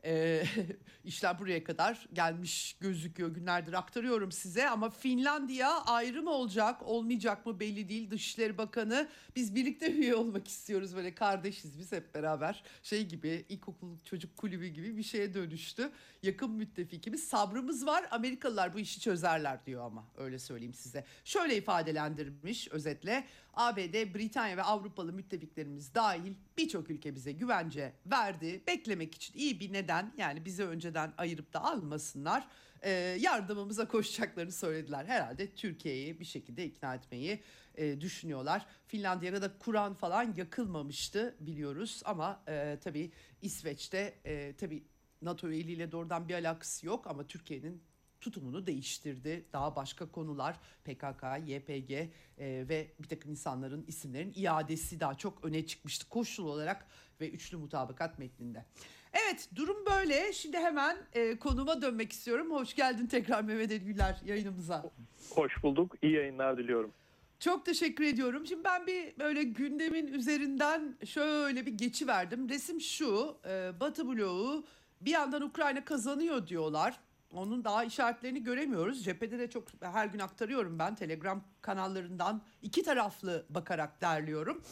Ee, işler buraya kadar gelmiş gözüküyor. Günlerdir aktarıyorum size ama Finlandiya ayrı mı olacak. Olmayacak mı belli değil. Dışişleri Bakanı biz birlikte üye olmak istiyoruz. Böyle kardeşiz biz hep beraber. Şey gibi ilkokul çocuk kulübü gibi bir şeye dönüştü. Yakın müttefikimiz. Sabrımız var. Amerikalılar bu işi çözerler diyor ama. Öyle söyleyeyim size. Şöyle ifadelendirmiş özetle ABD, Britanya ve Avrupalı müttefiklerimiz dahil birçok ülke bize güvence verdi. Beklemek için iyi bir neden yani bizi önceden ayırıp da almasınlar. Ee, yardımımıza koşacaklarını söylediler. Herhalde Türkiye'yi bir şekilde ikna etmeyi e, düşünüyorlar. Finlandiya'da da Kur'an falan yakılmamıştı biliyoruz ama e, tabii İsveç'te e, tabii NATO üyeliğiyle doğrudan bir alakası yok ama Türkiye'nin tutumunu değiştirdi. Daha başka konular PKK, YPG e, ve bir takım insanların isimlerin iadesi daha çok öne çıkmıştı koşul olarak ve üçlü mutabakat metninde. Evet durum böyle. Şimdi hemen e, konuma dönmek istiyorum. Hoş geldin tekrar Mehmet Ali Güler yayınımıza. Hoş bulduk. İyi yayınlar diliyorum. Çok teşekkür ediyorum. Şimdi ben bir böyle gündemin üzerinden şöyle bir geçi verdim. Resim şu. e, Batı bloğu bir yandan Ukrayna kazanıyor diyorlar. Onun daha işaretlerini göremiyoruz. Cephede de çok her gün aktarıyorum ben Telegram kanallarından iki taraflı bakarak derliyorum.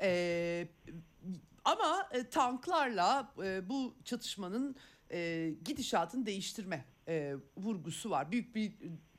E, ama e, tanklarla e, bu çatışmanın e, gidişatını değiştirme e, vurgusu var. Büyük bir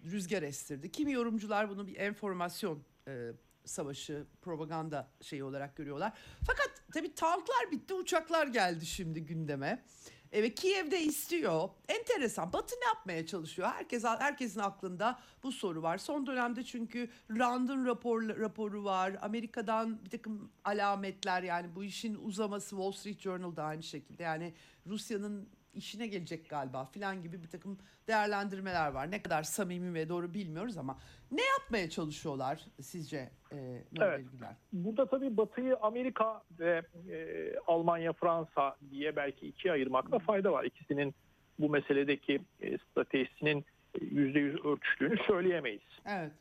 rüzgar estirdi. Kimi yorumcular bunu bir enformasyon e, savaşı, propaganda şeyi olarak görüyorlar. Fakat tabii tanklar bitti, uçaklar geldi şimdi gündeme. E, ve Kiev'de istiyor. Enteresan. Batı ne yapmaya çalışıyor? Herkes herkesin aklında bu soru var. Son dönemde çünkü Rand'ın rapor, raporu var. Amerika'dan bir takım alametler yani bu işin uzaması Wall Street Journal'da aynı şekilde. Yani Rusya'nın işine gelecek galiba filan gibi bir takım değerlendirmeler var. Ne kadar samimi ve doğru bilmiyoruz ama ne yapmaya çalışıyorlar sizce e, Evet. Burada tabii Batı'yı Amerika ve e, Almanya, Fransa diye belki ikiye ayırmakta fayda var. İkisinin bu meseledeki e, stratejisinin e, %100 örtüştüğünü söyleyemeyiz. Evet.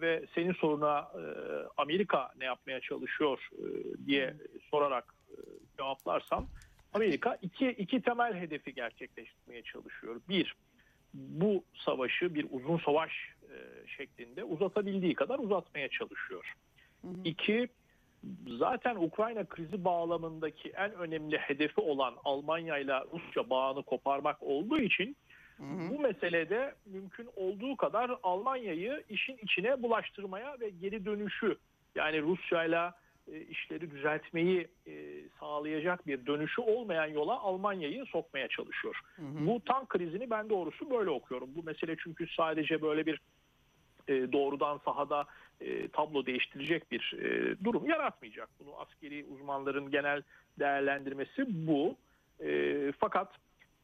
Ve senin soruna e, Amerika ne yapmaya çalışıyor e, diye sorarak e, cevaplarsam Amerika iki, iki temel hedefi gerçekleştirmeye çalışıyor. Bir, bu savaşı bir uzun savaş e, şeklinde uzatabildiği kadar uzatmaya çalışıyor. İki, zaten Ukrayna krizi bağlamındaki en önemli hedefi olan Almanya ile Rusya bağını koparmak olduğu için bu meselede mümkün olduğu kadar Almanya'yı işin içine bulaştırmaya ve geri dönüşü yani Rusya'yla e, işleri düzeltmeyi e, sağlayacak bir dönüşü olmayan yola Almanya'yı sokmaya çalışıyor. Bu tank krizini ben doğrusu böyle okuyorum. Bu mesele çünkü sadece böyle bir e, doğrudan sahada e, tablo değiştirecek bir e, durum yaratmayacak. Bunu askeri uzmanların genel değerlendirmesi bu. E, fakat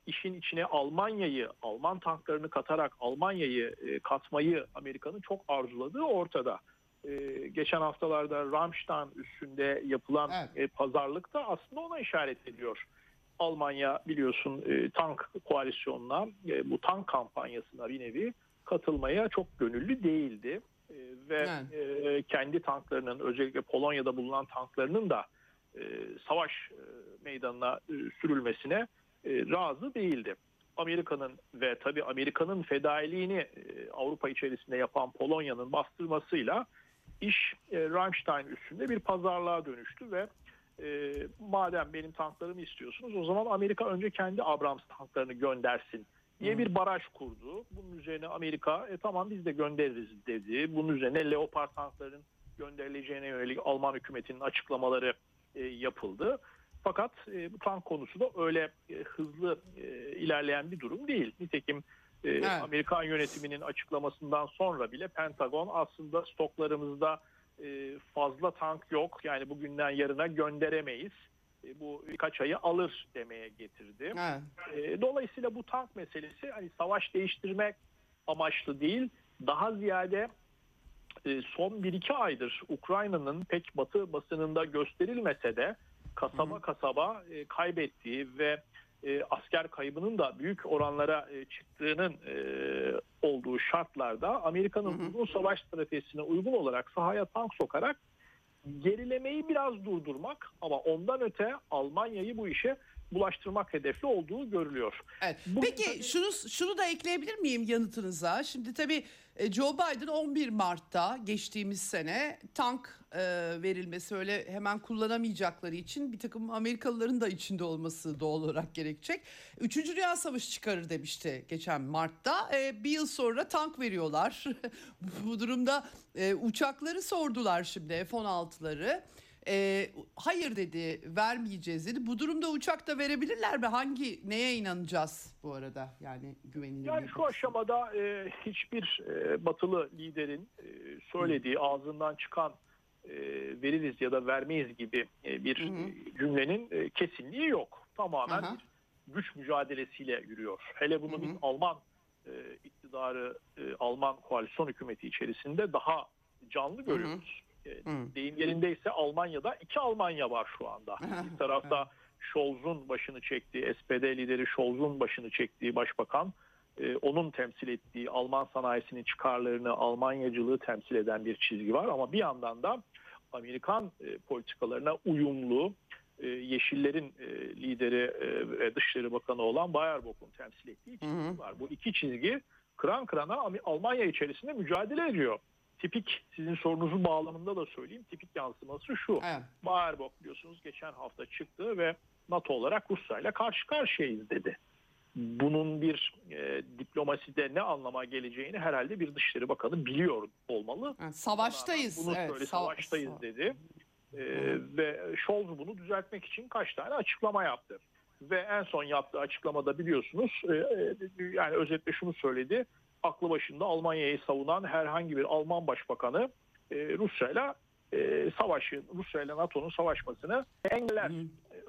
işin içine Almanya'yı, Alman tanklarını katarak Almanya'yı e, katmayı Amerika'nın çok arzuladığı ortada. E, geçen haftalarda Ramstein üstünde yapılan Evet. e, pazarlıkta aslında ona işaret ediyor. Almanya biliyorsun e, tank koalisyonuna, e, bu tank kampanyasına bir nevi katılmaya çok gönüllü değildi. E, ve Evet. e, kendi tanklarının özellikle Polonya'da bulunan tanklarının da e, savaş e, meydanına e, sürülmesine e, razı değildi. Amerika'nın ve tabii Amerika'nın fedailiğini e, Avrupa içerisinde yapan Polonya'nın bastırmasıyla iş e, Rammstein üstünde bir pazarlığa dönüştü ve e, madem benim tanklarımı istiyorsunuz o zaman Amerika önce kendi Abrams tanklarını göndersin diye bir baraj kurdu. Bunun üzerine Amerika e, tamam biz de göndeririz dedi. Bunun üzerine Leopard tankların gönderileceğine yönelik Alman hükümetinin açıklamaları e, yapıldı. Fakat e, bu tank konusu da öyle e, hızlı e, ilerleyen bir durum değil. Nitekim e, Evet. Amerikan yönetiminin açıklamasından sonra bile Pentagon aslında stoklarımızda e, fazla tank yok. Yani bugünden yarına gönderemeyiz. E, bu birkaç ayı alır demeye getirdi. Evet. E, Dolayısıyla bu tank meselesi hani savaş değiştirmek amaçlı değil, daha ziyade e, son 1-2 aydır Ukrayna'nın pek batı basınında gösterilmese de kasaba kasaba e, kaybettiği ve e, asker kaybının da büyük oranlara e, çıktığının e, olduğu şartlarda Amerika'nın uzun savaş stratejisine uygun olarak sahaya tank sokarak gerilemeyi biraz durdurmak ama ondan öte Almanya'yı bu işe bulaştırmak hedefli olduğu görülüyor. Evet. Bu- Peki şunu şunu da ekleyebilir miyim yanıtınıza? Şimdi tabii e, Joe Biden 11 Mart'ta geçtiğimiz sene tank e, verilmesi öyle hemen kullanamayacakları için bir takım Amerikalıların da içinde olması doğal olarak gerekecek. Üçüncü Dünya Savaşı çıkarır demişti geçen Mart'ta. E, bir yıl sonra tank veriyorlar. Bu durumda e, uçakları sordular şimdi F-16'ları. E, hayır dedi vermeyeceğiz dedi. Bu durumda uçak da verebilirler mi? Hangi neye inanacağız bu arada? Yani güvenilir Yani şu aşamada e, hiçbir e, batılı liderin e, söylediği ağzından çıkan e, veririz ya da vermeyiz gibi e, bir Hı hı. cümlenin e, kesinliği yok. Tamamen Aha. bir güç mücadelesiyle yürüyor. Hele bunu Hı hı. biz Alman e, iktidarı, e, Alman koalisyon hükümeti içerisinde daha canlı görüyoruz. E, Deyim yerindeyse Almanya'da iki Almanya var şu anda. Bir tarafta Scholz'un başını çektiği, SPD lideri Scholz'un başını çektiği başbakan, e, onun temsil ettiği Alman sanayisinin çıkarlarını, Almanyacılığı temsil eden bir çizgi var. Ama bir yandan da Amerikan e, politikalarına uyumlu, e, Yeşillerin e, lideri ve Dışişleri Bakanı olan Baerbock'un temsil ettiği çizgi Hı hı. var. Bu iki çizgi kıran kırana Almanya içerisinde mücadele ediyor. Tipik sizin sorunuzun bağlamında da söyleyeyim. Tipik yansıması şu. Evet. Baerbock biliyorsunuz geçen hafta çıktı ve NATO olarak Rusya ile karşı karşıyayız dedi. Bunun bir e, diplomaside ne anlama geleceğini herhalde bir Dışişleri Bakanı biliyor olmalı. Ha, Savaştayız. Bunu evet, sava- savaştayız sava- dedi. E, ve Scholz bunu düzeltmek için kaç tane açıklama yaptı. Ve en son yaptığı açıklamada biliyorsunuz e, e, yani özetle şunu söyledi. Aklı başında Almanya'yı savunan herhangi bir Alman başbakanı e, Rusya'yla e, savaşın, Rusya ile NATO'nun savaşmasını engeller. Hı.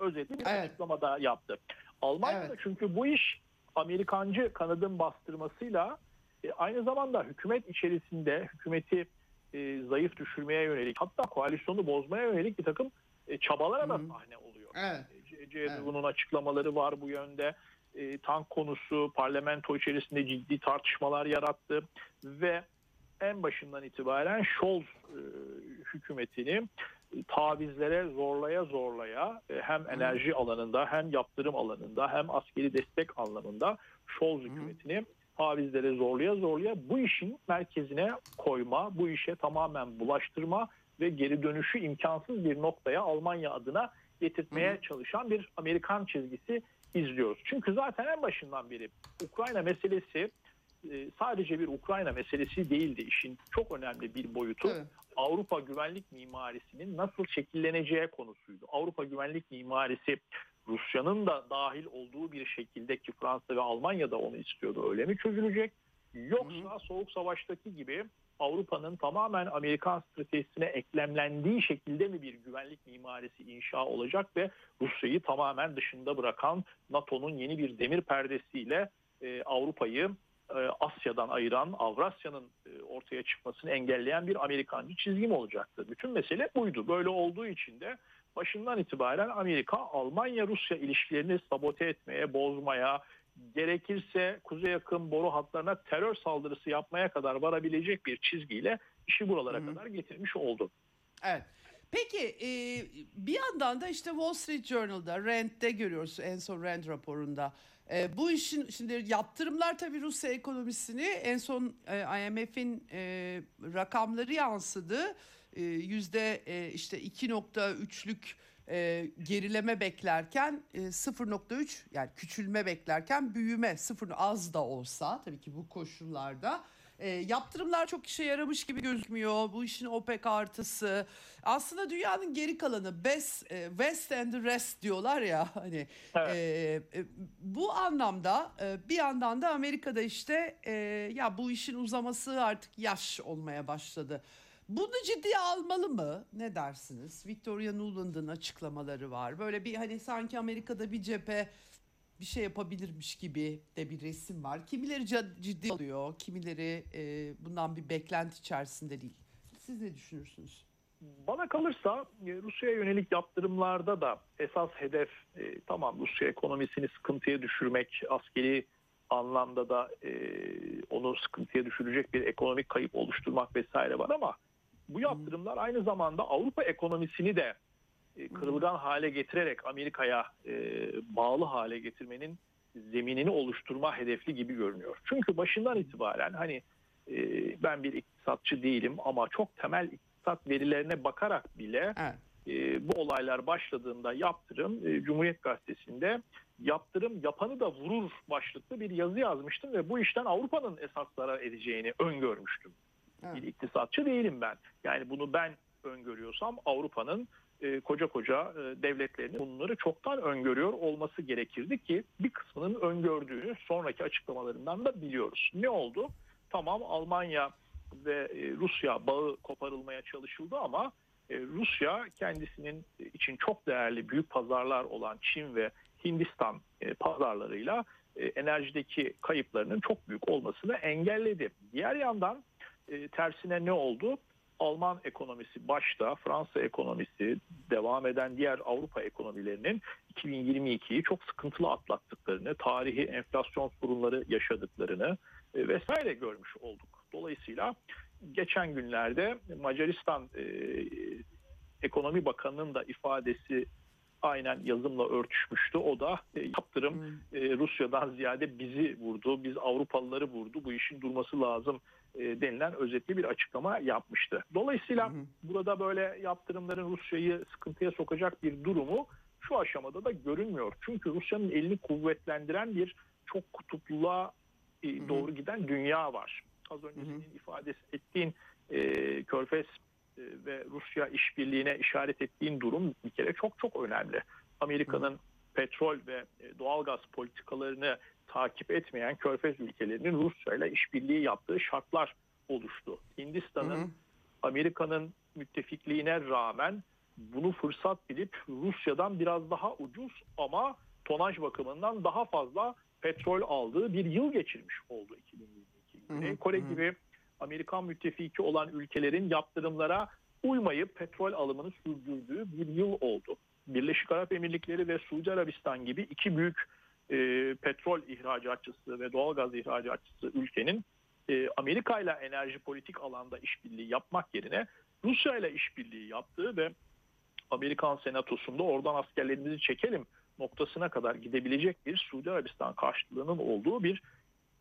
E, bir Evet. açıklamada yaptı. Almanya'da Evet. çünkü bu iş Amerikancı kanadın bastırmasıyla e, aynı zamanda hükümet içerisinde hükümeti e, zayıf düşürmeye yönelik hatta koalisyonu bozmaya yönelik bir takım e, çabalara da sahne oluyor. Evet. C- CDU'nun açıklamaları var bu yönde. E, tank konusu parlamento içerisinde ciddi tartışmalar yarattı ve en başından itibaren Scholz e, hükümetini e, tavizlere zorlaya zorlaya e, hem enerji alanında hem yaptırım alanında hem askeri destek anlamında Scholz hükümetini tavizlere zorlaya zorlaya bu işin merkezine koyma, bu işe tamamen bulaştırma ve geri dönüşü imkansız bir noktaya Almanya adına getirtmeye çalışan bir Amerikan çizgisi izliyoruz. Çünkü zaten en başından beri Ukrayna meselesi e, sadece bir Ukrayna meselesi değildi. İşin çok önemli bir boyutu Evet. Avrupa güvenlik mimarisinin nasıl şekilleneceği konusuydu. Avrupa güvenlik mimarisi Rusya'nın da dahil olduğu bir şekilde ki Fransa ve Almanya da onu istiyordu öyle mi çözülecek? Yoksa Soğuk Savaş'taki gibi Avrupa'nın tamamen Amerikan stratejisine eklemlendiği şekilde mi bir güvenlik mimarisi inşa olacak ve Rusya'yı tamamen dışında bırakan NATO'nun yeni bir demir perdesiyle e, Avrupa'yı e, Asya'dan ayıran, Avrasya'nın e, ortaya çıkmasını engelleyen bir Amerikancı çizgi mi olacaktı? Bütün mesele buydu. Böyle olduğu için de başından itibaren Amerika Almanya-Rusya ilişkilerini sabote etmeye, bozmaya, gerekirse Kuzey Yakın boru hatlarına terör saldırısı yapmaya kadar varabilecek bir çizgiyle işi buralara Hı hı. kadar getirmiş oldu. Evet. Peki e, bir yandan da işte Wall Street Journal'da, Rand'de görüyoruz en son Rand raporunda. E, bu işin şimdi yaptırımlar tabii Rusya ekonomisini en son e, IMF'in e, rakamları yansıdı. E, yüzde e, işte 2.3'lük e, gerileme beklerken e, 0.3 yani küçülme beklerken büyüme sıfır az da olsa tabii ki bu koşullarda e, yaptırımlar çok işe yaramış gibi gözükmüyor. Bu işin OPEC artısı. Aslında dünyanın geri kalanı best, e, West and the rest diyorlar ya hani. Evet. e, e, bu anlamda e, bir yandan da Amerika'da işte e, ya bu işin uzaması artık yaş olmaya başladı. Bunu ciddiye almalı mı? Ne dersiniz? Victoria Nuland'ın açıklamaları var. Böyle bir hani sanki Amerika'da bir cephe bir şey yapabilirmiş gibi de bir resim var. Kimileri ciddi alıyor, kimileri e, bundan bir beklenti içerisinde değil. Siz ne düşünürsünüz? Bana kalırsa e, Rusya'ya yönelik yaptırımlarda da esas hedef e, tamam Rusya ekonomisini sıkıntıya düşürmek, askeri anlamda da e, onu sıkıntıya düşürecek bir ekonomik kayıp oluşturmak vesaire var ama bu yaptırımlar aynı zamanda Avrupa ekonomisini de e, kırılgan hale getirerek Amerika'ya e, bağlı hale getirmenin zeminini oluşturma hedefli gibi görünüyor. Çünkü başından itibaren hani e, ben bir iktisatçı değilim ama çok temel iktisat verilerine bakarak bile Evet. e, bu olaylar başladığında yaptırım e, Cumhuriyet Gazetesi'nde yaptırım yapanı da vurur başlıklı bir yazı yazmıştım ve bu işten Avrupa'nın esas zarar edeceğini öngörmüştüm. Bir iktisatçı değilim ben. Yani bunu ben öngörüyorsam Avrupa'nın e, koca koca e, devletlerinin bunları çoktan öngörüyor olması gerekirdi ki bir kısmının öngördüğünü sonraki açıklamalarından da biliyoruz. Ne oldu? Tamam Almanya ve e, Rusya bağı koparılmaya çalışıldı ama e, Rusya kendisinin için çok değerli büyük pazarlar olan Çin ve Hindistan e, pazarlarıyla e, enerjideki kayıplarının çok büyük olmasını engelledi. Diğer yandan e, tersine ne oldu? Alman ekonomisi başta, Fransa ekonomisi, devam eden diğer Avrupa ekonomilerinin 2022'yi çok sıkıntılı atlattıklarını, tarihi enflasyon sorunları yaşadıklarını e, vesaire görmüş olduk. Dolayısıyla geçen günlerde Macaristan e, Ekonomi Bakanı'nın da ifadesi aynen yazımla örtüşmüştü. O da e, yaptırım Hmm. e, Rusya'dan ziyade bizi vurdu, biz Avrupalıları vurdu, bu işin durması lazım denilen özetli bir açıklama yapmıştı. Dolayısıyla Hı hı. burada böyle yaptırımların Rusya'yı sıkıntıya sokacak bir durumu şu aşamada da görünmüyor. Çünkü Rusya'nın elini kuvvetlendiren bir çok kutupluluğa e, hı. doğru giden dünya var. Az önce Hı hı. senin ifade ettiğin e, Körfez e, ve Rusya işbirliğine işaret ettiğin durum bir kere çok çok önemli. Amerika'nın petrol ve e, doğalgaz politikalarını takip etmeyen Körfez ülkelerinin Rusya ile işbirliği yaptığı şartlar oluştu. Hindistan'ın. Amerika'nın müttefikliğine rağmen bunu fırsat bilip Rusya'dan biraz daha ucuz ama tonaj bakımından daha fazla petrol aldığı bir yıl geçirmiş oldu 2022. Hı hı, Güney Kore gibi Amerikan müttefiki olan ülkelerin yaptırımlara uymayıp petrol alımını sürdürdüğü bir yıl oldu. Birleşik Arap Emirlikleri ve Suudi Arabistan gibi iki büyük e, petrol ihracatçısı ve doğalgaz ihracatçısı ülkenin e, Amerika ile enerji politik alanda işbirliği yapmak yerine Rusya ile işbirliği yaptığı ve Amerikan senatosunda oradan askerlerimizi çekelim noktasına kadar gidebilecek bir Suudi Arabistan karşılığının olduğu bir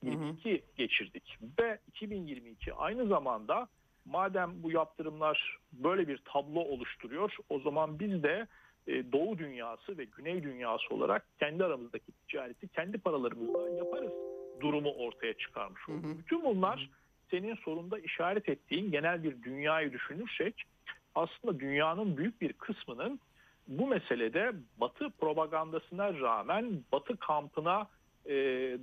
22 geçirdik. Ve 2022 aynı zamanda madem bu yaptırımlar böyle bir tablo oluşturuyor o zaman biz de Doğu dünyası ve Güney dünyası olarak kendi aramızdaki ticareti kendi paralarımızla yaparız durumu ortaya çıkarmış oldu. Hı hı. Bütün bunlar senin sorunda işaret ettiğin genel bir dünyayı düşünürsek aslında dünyanın büyük bir kısmının bu meselede Batı propagandasına rağmen Batı kampına e,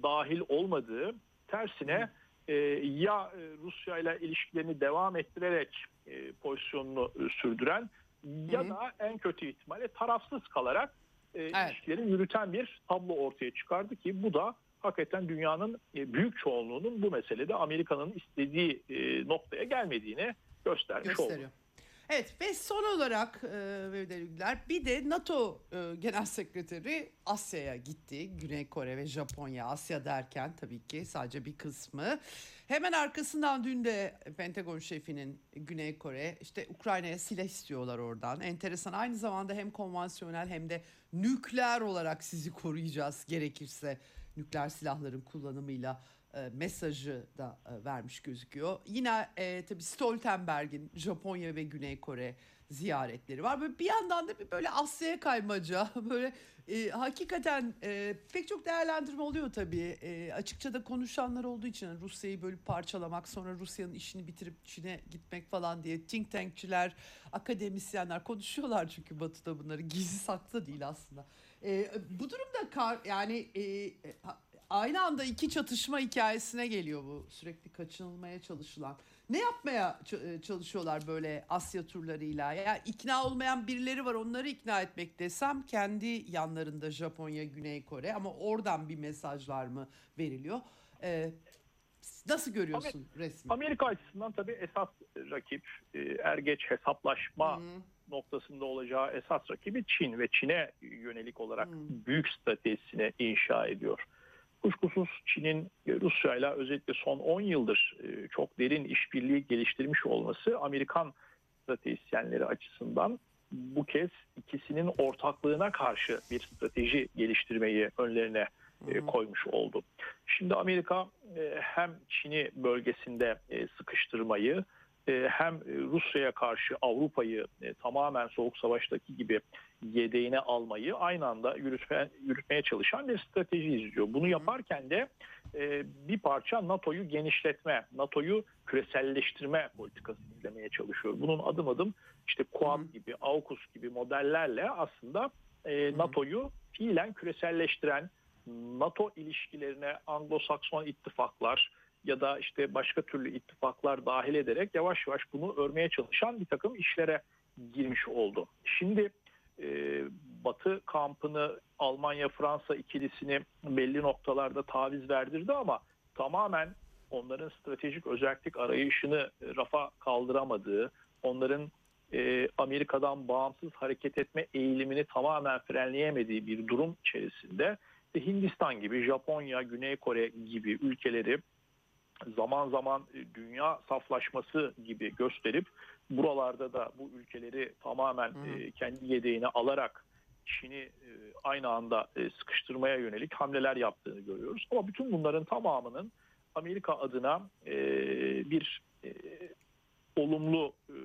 dahil olmadığı tersine e, ya e, Rusya ile ilişkilerini devam ettirerek e, pozisyonunu e, sürdüren ya da en kötü ihtimalle tarafsız kalarak e, ilişkileri yürüten bir tablo ortaya çıkardı ki bu da hakikaten dünyanın e, büyük çoğunluğunun bu meselede Amerika'nın istediği e, noktaya gelmediğini göstermiş oldu. Evet ve son olarak e, bir de NATO e, Genel Sekreteri Asya'ya gitti. Güney Kore ve Japonya Asya derken tabii ki sadece bir kısmı. Hemen arkasından dün de Pentagon şefinin Güney Kore işte Ukrayna'ya silah istiyorlar oradan. Enteresan aynı zamanda hem konvansiyonel hem de nükleer olarak sizi koruyacağız gerekirse nükleer silahların kullanımıyla e, mesajı da e, vermiş gözüküyor. Yine e, tabii Stoltenberg'in Japonya ve Güney Kore ziyaretleri var. Böyle bir yandan da bir böyle Asya'ya kaymaca, böyle e, hakikaten e, pek çok değerlendirme oluyor tabii. E, açıkça da konuşanlar olduğu için hani Rusya'yı bölüp parçalamak, sonra Rusya'nın işini bitirip Çin'e gitmek falan diye think tankçiler, akademisyenler konuşuyorlar çünkü Batı'da bunları gizli saklı değil aslında. E, bu durumda kar, yani e, aynı anda iki çatışma hikayesine geliyor bu sürekli kaçınılmaya çalışılan. Ne yapmaya ç- çalışıyorlar böyle Asya turlarıyla? Ya ikna olmayan birileri var onları ikna etmek desem kendi yanlarında Japonya, Güney Kore ama oradan bir mesajlar mı veriliyor? Ee, nasıl görüyorsun resmi? Amerika açısından tabii esas rakip e, er geç hesaplaşma Hı. noktasında olacağı esas rakibi Çin ve Çin'e yönelik olarak Hmm. büyük stratejisini inşa ediyor. Kuşkusuz Çin'in Rusya ile özellikle son 10 yıldır e, çok derin işbirliği geliştirmiş olması Amerikan stratejisyenleri açısından bu kez ikisinin ortaklığına karşı bir strateji geliştirmeyi önlerine e, koymuş oldu. Şimdi Amerika e, hem Çin'i bölgesinde sıkıştırmayı hem e, Rusya'ya karşı Avrupa'yı e, tamamen Soğuk Savaş'taki gibi yedeğine almayı aynı anda yürütme, yürütmeye çalışan bir strateji izliyor. Bunu yaparken de e, bir parça NATO'yu genişletme, NATO'yu küreselleştirme politikası izlemeye çalışıyor. Bunun adım adım işte Quad gibi, AUKUS gibi modellerle aslında e, NATO'yu fiilen küreselleştiren, NATO ilişkilerine Anglo-Sakson ittifaklar ya da işte başka türlü ittifaklar dahil ederek yavaş yavaş bunu örmeye çalışan bir takım işlere girmiş oldu. Şimdi e, Batı kampını Almanya-Fransa ikilisini belli noktalarda taviz verdirdi ama tamamen onların stratejik özellik arayışını rafa kaldıramadığı, onların e, Amerika'dan bağımsız hareket etme eğilimini tamamen frenleyemediği bir durum içerisinde Hindistan gibi, Japonya, Güney Kore gibi ülkeleri zaman zaman dünya saflaşması gibi gösterip buralarda da bu ülkeleri tamamen e, kendi yedeğine alarak Çin'i e, aynı anda e, sıkıştırmaya yönelik hamleler yaptığını görüyoruz. Ama bütün bunların tamamının Amerika adına e, bir e, olumlu e,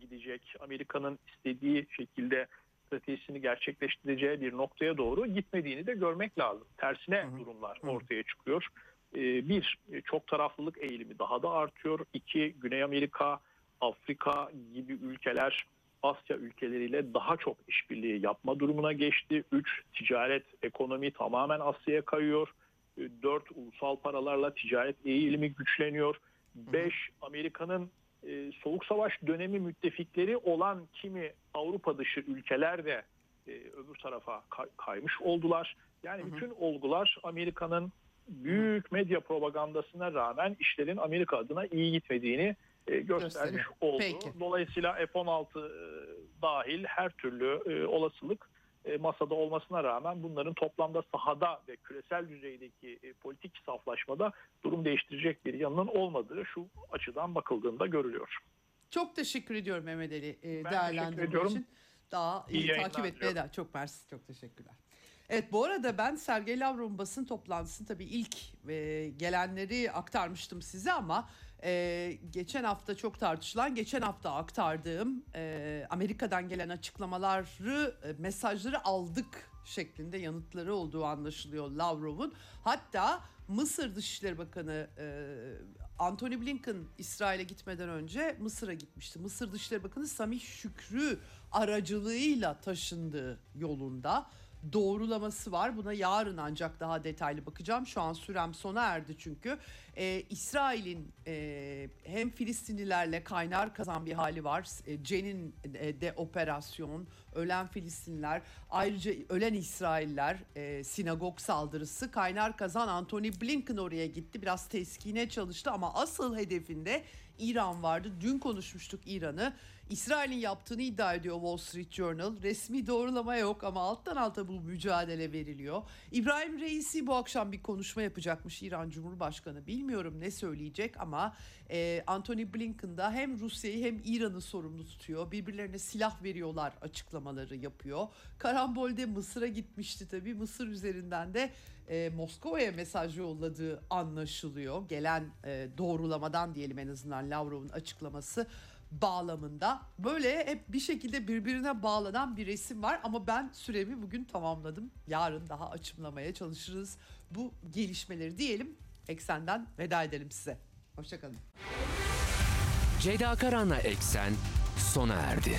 gidecek, Amerika'nın istediği şekilde stratejisini gerçekleştireceği bir noktaya doğru gitmediğini de görmek lazım. Tersine Hı hı. durumlar hı. ortaya çıkıyor. E, bir, çok taraflılık eğilimi daha da artıyor. İki, Güney Amerika, Afrika gibi ülkeler Asya ülkeleriyle daha çok işbirliği yapma durumuna geçti. Üç, ticaret, ekonomi tamamen Asya'ya kayıyor. E, Dört, ulusal paralarla ticaret eğilimi güçleniyor. Beş, Amerika'nın e, Soğuk Savaş dönemi müttefikleri olan kimi Avrupa dışı ülkeler de e, öbür tarafa kay- kaymış oldular. Yani bütün olgular Amerika'nın büyük medya propagandasına rağmen işlerin Amerika adına iyi gitmediğini e, göstermiş oldu. Peki. Dolayısıyla F-16 e, dahil her türlü e, olasılık masada olmasına rağmen bunların toplamda sahada ve küresel düzeydeki politik saflaşmada durum değiştirecek bir yanının olmadığı şu açıdan bakıldığında görülüyor. Çok teşekkür ediyorum Mehmet Ali teşekkür değerlendirme için. Daha iyi, takip etmeye de çok mersi, çok teşekkürler. Evet bu arada ben Sergey Lavrov'un basın toplantısını tabii ilk e, gelenleri aktarmıştım size ama e, geçen hafta çok tartışılan, geçen hafta aktardığım e, Amerika'dan gelen açıklamaları, e, mesajları aldık şeklinde yanıtları olduğu anlaşılıyor Lavrov'un. Hatta Mısır Dışişleri Bakanı e, Anthony Blinken İsrail'e gitmeden önce Mısır'a gitmişti. Mısır Dışişleri Bakanı Samih Şükrü aracılığıyla taşındığı yolunda doğrulaması var. Buna yarın ancak daha detaylı bakacağım. Şu an sürem sona erdi çünkü. Ee, İsrail'in e, hem Filistinlilerle kaynar kazan bir hali var. E, Cenin e, de operasyon, ölen Filistinliler, ayrıca ölen İsrailler, e, sinagog saldırısı, kaynar kazan Anthony Blinken oraya gitti. Biraz teskine çalıştı ama asıl hedefinde İran vardı. Dün konuşmuştuk İran'ı. İsrail'in yaptığını iddia ediyor Wall Street Journal. Resmi doğrulama yok ama alttan alta bu mücadele veriliyor. İbrahim Reisi bu akşam bir konuşma yapacakmış İran Cumhurbaşkanı. Bilmiyorum ne söyleyecek ama e, Anthony Blinken da hem Rusya'yı hem İran'ı sorumlu tutuyor. Birbirlerine silah veriyorlar açıklamaları yapıyor. Karambol'de Mısır'a gitmişti tabii. Mısır üzerinden de e, Moskova'ya mesaj yolladığı anlaşılıyor. Gelen e, doğrulamadan diyelim en azından Lavrov'un açıklaması bağlamında. Böyle hep bir şekilde birbirine bağlanan bir resim var ama ben süremi bugün tamamladım. Yarın daha açımlamaya çalışırız bu gelişmeleri diyelim. Eksenden veda edelim size. Hoşçakalın. Ceyda Karan'la Eksen sona erdi.